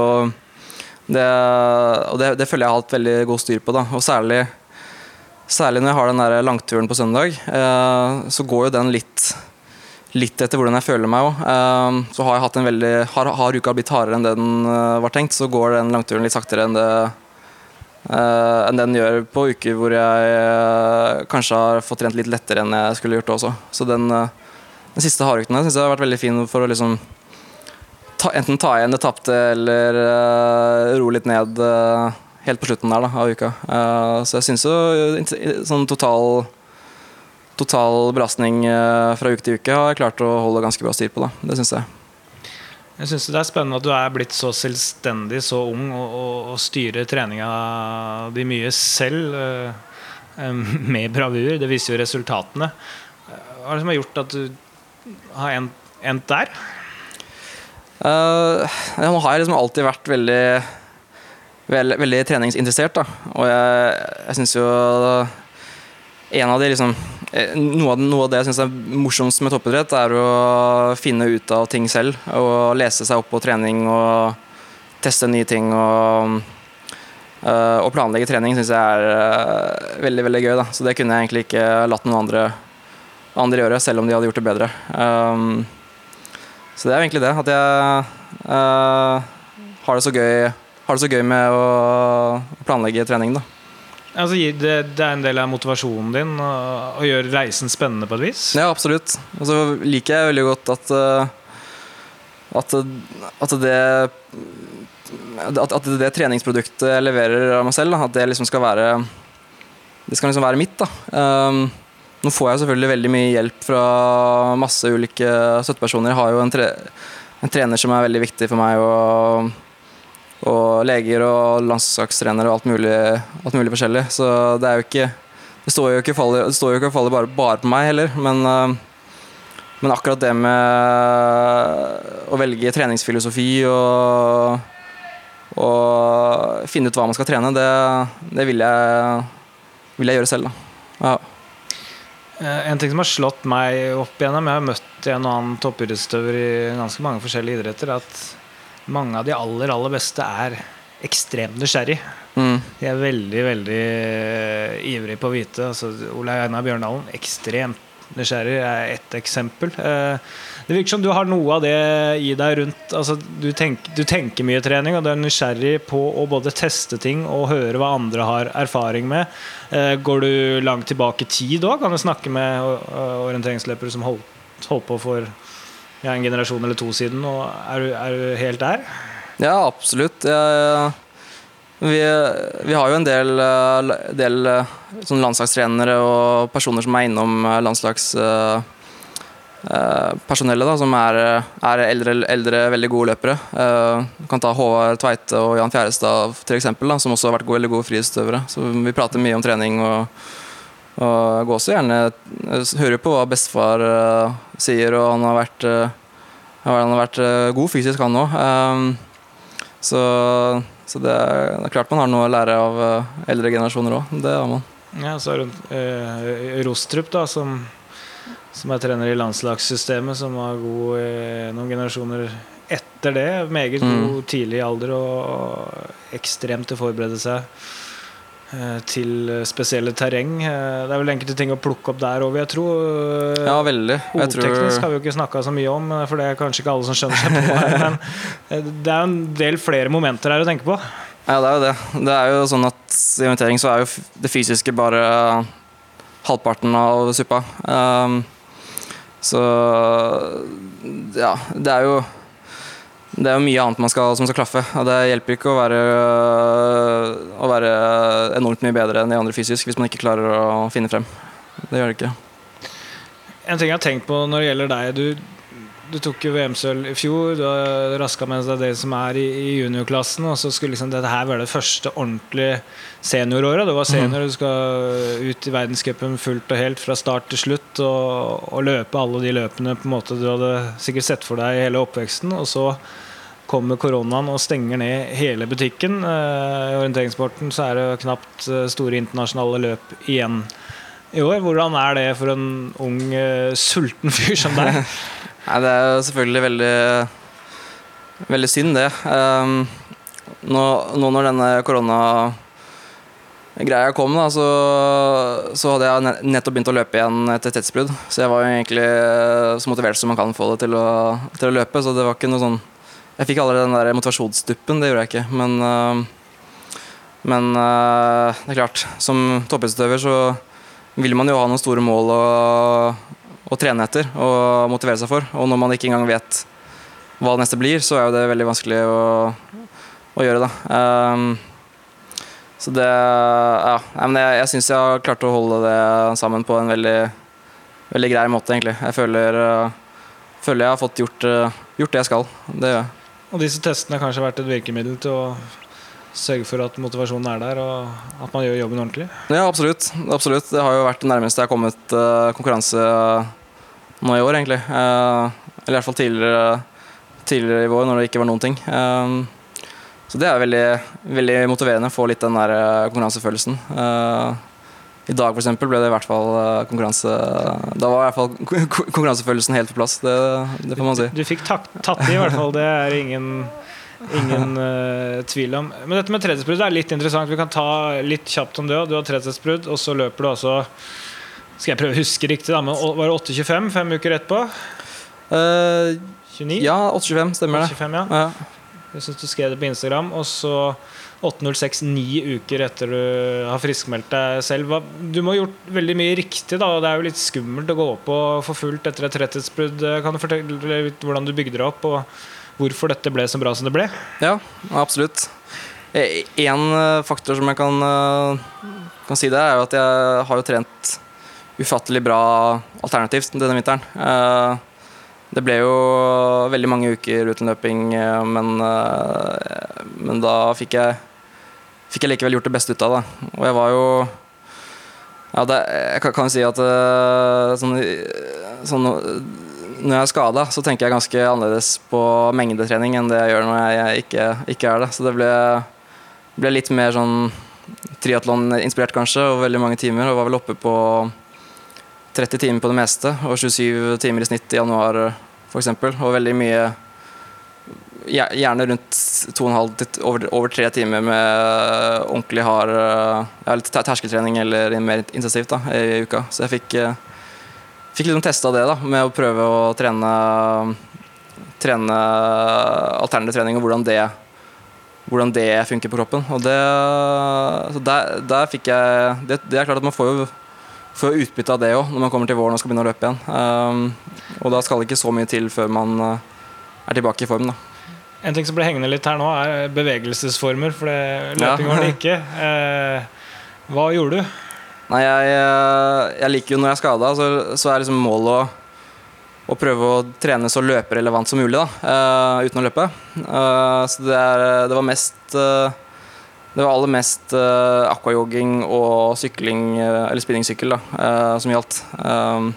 det, Og det, det føler jeg har hatt veldig god styr på. da, og særlig Særlig når jeg har den der langturen på søndag, eh, så går jo den litt Litt etter hvordan jeg føler meg òg. Eh, så har jeg hatt en veldig har, har uka blitt hardere enn det den eh, var tenkt, så går den langturen litt saktere enn det eh, enn den gjør på uker hvor jeg eh, kanskje har fått trent litt lettere enn jeg skulle gjort også. Så den, den siste hardøkten syns jeg har vært veldig fin for å liksom ta, enten ta igjen det tapte eller uh, roe litt ned helt på slutten der da, av uka. Så jeg syns jo sånn total Total belastning eh, fra uke til uke har jeg klart å holde ganske bra styr på. da, Det syns jeg. Jeg synes Det er spennende at du er blitt så selvstendig, så ung, og, og, og styrer treninga di mye selv. eh, med bravur. Det viser jo resultatene. Eh, Hva er det som har gjort at du har endt, der? Uh, jeg har liksom alltid vært veldig Veldig, veldig treningsinteressert. da Og jeg, jeg syns jo en av de liksom eh, noe, av, noe av det jeg syns er morsomst med toppidrett, er å finne ut av ting selv. Og lese seg opp på trening og teste nye ting. Og, eh, og planlegge trening syns jeg er eh, veldig veldig gøy. Da. Så det kunne jeg egentlig ikke latt noen andre, andre gjøre, selv om de hadde gjort det bedre. Um, så det er egentlig det. At jeg eh, har, det gøy, har det så gøy med å planlegge trening. da. Altså, det, det er en del av motivasjonen din å, å gjøre reisen spennende på et vis? Ja, absolutt. Og så liker jeg veldig godt at eh, at, at det at det treningsproduktet jeg leverer av meg selv, at det liksom skal være Det skal liksom være mitt. da. Um, nå får jeg selvfølgelig veldig mye hjelp fra masse ulike støttepersoner. Jeg har jo en, tre, en trener som er veldig viktig for meg, og, og leger og landslagstrenere og alt mulig, alt mulig, forskjellig. Så det er jo ikke Det står jo ikke og faller, bare, bare, på meg heller, men, men akkurat det med å velge treningsfilosofi og og finne ut hva man skal trene, det, det vil, jeg, vil, jeg, gjøre selv. Da. Ja. Eh, en ting som har slått meg opp igjennom, jeg har møtt en og annen toppidrettsutøver i ganske mange forskjellige idretter, at mange av de aller, aller beste er ekstremt nysgjerrig. Mm. De er veldig, veldig ivrig ivrige på å vite. Altså, Olaug Einar Bjørndalen, ekstremt nysgjerrig, er ett eksempel. Uh, det virker som du har noe av det i deg rundt altså, du, tenk, du, tenker mye trening, og du er nysgjerrig på å både teste ting og høre hva andre har erfaring med. Uh, går du langt tilbake i tid òg? Kan du snakke med orienteringsløpere som holdt, holdt på for ja, en generasjon eller to siden, og er du, er du helt der? Ja, absolutt. Jeg, vi, vi, har jo en del, del sånn landslagstrenere og personer som er innom landslagspersonellet, da, som er, er eldre, eldre, veldig gode løpere. Du kan ta Håvard Tveite og Jan Fjærestad til eksempel, da, som også har vært gode, veldig gode frihetsutøvere. Så vi prater mye om trening. og og jeg går også gjerne hører på hva bestefar uh, sier, og han har vært, uh, han har vært uh, god fysisk, han òg. Um, så, så det, er, det, er, klart man har noe å lære av eldre generasjoner òg. Det har man. Ja, så har du Rostrup, da, som, som, er trener i landslagssystemet, som var god noen generasjoner etter det. Meget mm. god tidlig alder og ekstremt til å forberede seg til spesielle terreng. Eh, det er vel enkelte ting å plukke opp der òg, jeg tro. Eh, ja, veldig. Hovedteknisk har vi jo ikke snakka så mye om, for det er kanskje ikke alle som skjønner seg på her. Men det er en del flere momenter her å tenke på. Ja, det er jo det. Det er jo sånn at i orientering så er jo det fysiske bare halvparten av suppa. Um, så ja, det er jo det er jo mye annet man skal, som skal klaffe. og Det hjelper ikke å være, å være, enormt mye bedre enn de andre fysisk hvis man ikke klarer å finne frem. Det gjør det ikke. En ting jeg har tenkt på når det gjelder deg du, du tok jo VM-sølv i fjor. Du har raska med deg det som er i, i juniorklassen. Og så skulle liksom dette her være det første ordentlige senioråret. Du var senior, du skal ut i verdenscupen fullt og helt fra start til slutt. Og, og, løpe alle de løpene på en måte du hadde sikkert sett for deg i hele oppveksten. Og så kommer koronaen og stenger ned hele butikken. Eh, I orienteringssporten så er det knapt eh, store internasjonale løp igjen i år. Hvordan er det for en ung, eh, sulten fyr som deg? Nei, det er jo selvfølgelig veldig, veldig synd, det. Um, nå, nå, når denne koronagreia kom, da, så, så, hadde jeg nettopp begynt å løpe igjen etter tettsbrudd. Så jeg var jo egentlig så motivert som man kan få det til å, til å løpe. Så det var ikke noe sånn Jeg fikk allerede den der motivasjonsduppen, det gjorde jeg ikke. Men, uh, men uh, det er klart, som toppidrettsutøver så vil man jo ha noen store mål å, å trene etter og motivere seg for. Og når man ikke engang vet hva det neste blir, så er jo det veldig vanskelig å, å gjøre. da. Um, så det Ja. Men jeg, jeg syns jeg har klart å holde det sammen på en veldig, veldig grei måte, egentlig. Jeg føler, føler jeg har fått gjort, gjort, det jeg skal. Det gjør jeg. Og disse testene har kanskje vært et virkemiddel til å sørge for at motivasjonen er der, og at man gjør jobben ordentlig? Ja, absolutt. absolutt. Det har jo vært det nærmeste jeg har kommet uh, konkurranse nå i år, egentlig. Uh, eller i hvert fall tidligere, tidligere, i vår, når det ikke var noen ting. Um, så det er veldig, veldig motiverende å få litt den der konkurransefølelsen. Uh, i dag for eksempel, ble det i hvert fall eh, konkurranse Da var i hvert fall konkurransefølelsen helt på plass. Det, det får man si. Du fikk tatt, tatt i, i hvert fall. Det er ingen, ingen uh, tvil om. Men dette med tredjedelsbrudd er litt interessant. Vi kan ta litt kjapt om det òg. Du har tredjedelsbrudd, og så løper du altså Skal jeg prøve å huske riktig, da, men var det 8,25 fem uker etterpå? Uh, 29? ja, 8,25 stemmer det. 8,25, ja. Ja. Jeg syns du skrev det på Instagram. Og så 8.06 ni uker etter du har friskmeldt deg selv. Du må ha gjort veldig mye riktig, da. og Det er jo litt skummelt å gå opp og få fullt etter et rettighetsbrudd. Kan du fortelle litt hvordan du bygde det opp, og hvorfor dette ble så bra som det ble? Ja, absolutt. Én faktor som jeg kan, eh, kan si det, er jo at jeg har jo trent ufattelig bra alternativt denne vinteren. Eh, Det ble jo veldig mange uker uten løping, eh, men, eh, men da fikk jeg, fikk jeg likevel gjort det beste ut av det. Og jeg var jo ja, det, Jeg kan, jo si at eh, sånn, sånn når jeg er skada, så tenker jeg ganske annerledes på mengdetrening enn det jeg gjør når jeg ikke, ikke er det. Så det ble, ble litt mer sånn triatlon-inspirert, kanskje, og veldig mange timer. Og var vel oppe på 30 timer på det meste, og 27 timer i snitt i januar f.eks. Og veldig mye Gjerne rundt 2,5 til over, over tre timer med ordentlig hard ja, litt terskeltrening eller mer intensivt da, i uka. Så jeg fikk eh, fikk liksom testa det da, med å prøve å trene Trene alternativ trening og hvordan det hvordan det funker på kroppen. Og det, så der, der fikk jeg det, det er klart at man får jo får utbytte av det òg når man kommer til våren og skal begynne å løpe igjen. Um, og da skal det ikke så mye til før man er tilbake i form. da. En ting som ble hengende litt her nå, er bevegelsesformer, for det, løping var det ikke. Eh, hva gjorde du? Nei, jeg, eh, jeg liker jo når jeg er skada, så, så er liksom målet å, å prøve å trene så løperelevant som mulig da, uh, uten å løpe. Uh, så det, er, det var mest uh, Det var aller mest aquajogging og sykling, eller spinningsykkel, da, som gjaldt. Um,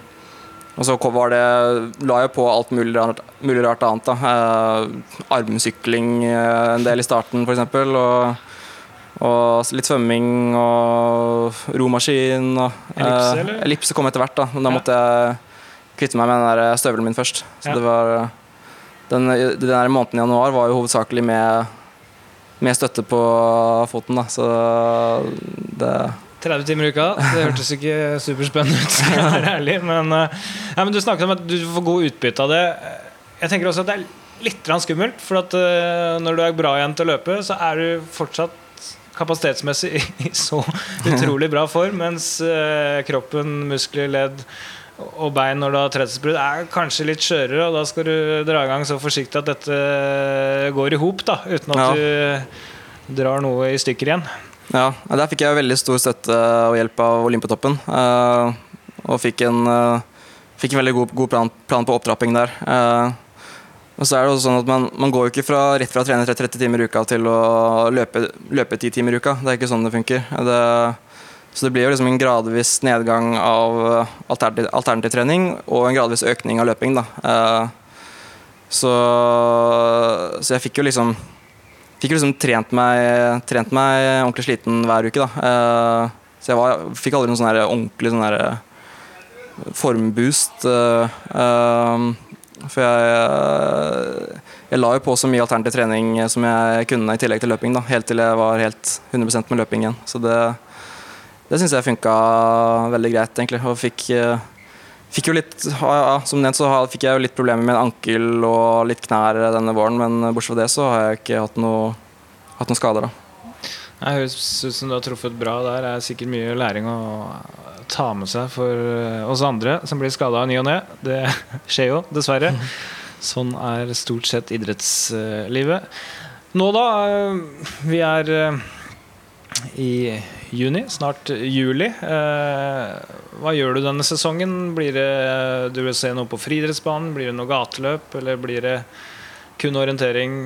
og så det, la jeg på alt mulig rart, mulig rart annet. Eh, armsykling eh, en del i starten, f.eks. Og, og litt svømming og romaskin. Og, Ellipse, eh, eller? ellipse kom etter hvert, da. Men da Ja. måtte jeg kvitte meg med den der støvelen min først. Så Ja. det var eh, den, den der måneden i januar var jo hovedsakelig med, med støtte på foten, da. Så det 30 timer i uka. Det hørtes ikke superspennende ut, skal jeg være ærlig. Men, eh, ja, men du snakket om at du får god utbytte av det. Jeg tenker også at det er litt skummelt. For at eh, når du er bra igjen til å løpe, så er du fortsatt kapasitetsmessig i, så utrolig bra form, mens eh, kroppen, muskler, ledd og bein når du har tredjedelsbrudd, er kanskje litt skjørere. Og da skal du dra i gang så forsiktig at dette går i hop, uten at Ja. du drar noe i stykker igjen. Ja, der fikk jeg veldig stor støtte og hjelp av Olympiatoppen. eh, og fikk en, eh, fikk en veldig god, god plan, plan på opptrapping der. Eh, og så er det også sånn at man, man går jo ikke fra, rett fra å trene 30 timer i uka til å løpe, løpe 10 timer i uka. Det er ikke sånn det funker. Det, så det blir jo liksom en gradvis nedgang av alternativ, alternativ trening og en gradvis økning av løping. Da. Så, så jeg fikk jo liksom fikk liksom trent meg, trent meg ordentlig sliten hver uke. da. Eh, så jeg var, fikk aldri noen sånn ordentlig sånn formboost. eh, eh, for jeg, jeg la jo på så mye alternativ trening som jeg kunne i tillegg til løping. da, Helt til jeg var helt 100% med løping igjen. Så det, det syns jeg funka veldig greit, egentlig. Og fikk, eh, fikk jo litt ja, Som nevnt så fikk jeg jo litt problemer med en ankel og litt knær denne våren, men bortsett fra det så har jeg ikke hatt noe, hatt noen skader. da. Det høres ut som du har truffet bra der. Det er sikkert mye læring å ta med seg for eh, oss andre som blir skada i ny og ne. Det skjer jo, dessverre. Sånn er stort sett idrettslivet. Nå, da. eh, Vi er eh, i juni, snart juli. Eh, Hva gjør du denne sesongen? Blir det du vil se noe på friidrettsbanen? Blir det noe gateløp? Eller blir det kun orientering,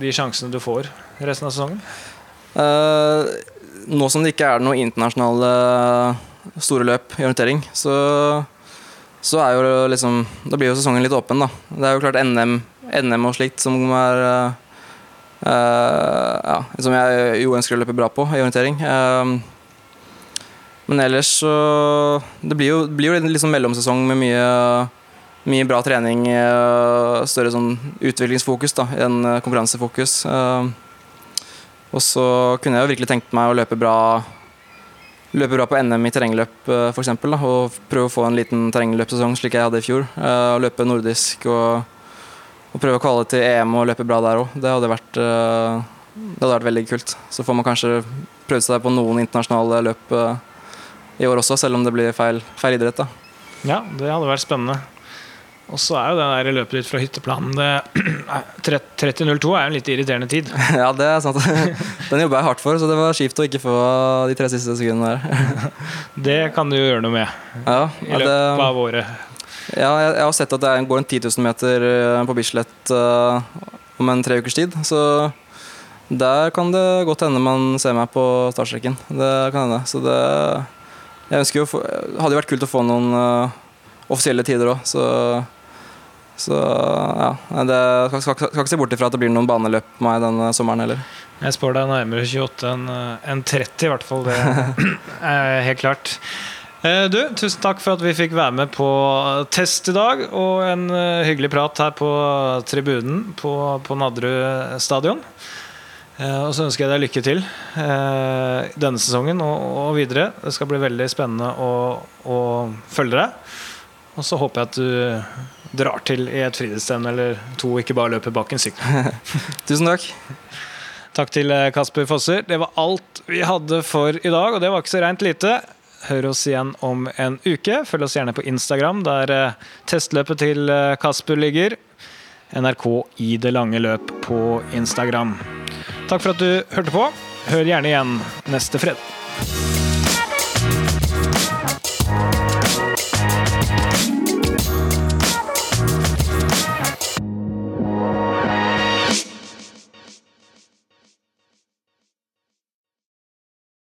de sjansene du får resten av sesongen? Eh, nå som det ikke er noen internasjonale store løp i orientering, så, så er jo liksom Da blir jo sesongen litt åpen, da. Det er jo klart NM, NM og slikt som er eh, eh, ja, Som jeg jo ønsker å løpe bra på i orientering. Eh, Men ellers så Det blir jo, det blir jo en liksom mellomsesong med mye, mye bra trening. eh, Større sånn utviklingsfokus da, enn eh, konkurransefokus. Eh, Og så kunne jeg jo virkelig tenkt meg å løpe bra Løpe bra på NM i terrengløp f.eks. og prøve å få en liten terrengløpsesong slik jeg hadde i fjor. Og løpe nordisk og, og prøve å kvale til EM og løpe bra der òg. Det hadde vært det hadde vært veldig kult. Så får man kanskje prøvd seg på noen internasjonale løp i år også, selv om det blir feil, feil idrett. da. Ja, det hadde vært spennende. Og så er jo det der løpet ditt fra hytteplanen det, 30.02 er jo en litt irriterende tid. ja, det er sant. Den jobba jeg hardt for, så det var kjipt å ikke få de tre siste sekundene der. Det kan du jo gjøre noe med Ja, i det, løpet av året. ja jeg, jeg har sett at det går en 10 000 meter eh, på Bislett uh, om en tre ukers tid, så der kan det godt hende man ser meg på startstreken. Det kan hende. Så det Jeg ønsker jo få, Hadde jo vært kult å få noen uh, offisielle tider òg, så så ja, det skal, skal, skal ikke se bort ifra at det blir noen baneløp på meg denne sommeren heller. Jeg spår deg nærmere 28 enn en 30, i hvert fall. Det er helt klart. Eh, Du, tusen takk for at vi fikk være med på test i dag, og en eh, hyggelig prat her på tribunen på, på Nadderud stadion. Eh, Og så ønsker jeg deg lykke til eh, denne sesongen og, videre. Det skal bli veldig spennende å, å følge deg. Og så håper jeg at du drar til i et fritidsstevne eller to, ikke bare løper bak en sykkel. Tusen takk. Takk til eh, Kasper Fosser. Det var alt vi hadde for i dag, og det var ikke så reint lite. Hør oss igjen om en uke. Følg oss gjerne på Instagram, der testløpet til Kasper ligger. NRK i det lange løp på Instagram. Takk for at du hørte på. Hør gjerne igjen neste fredag.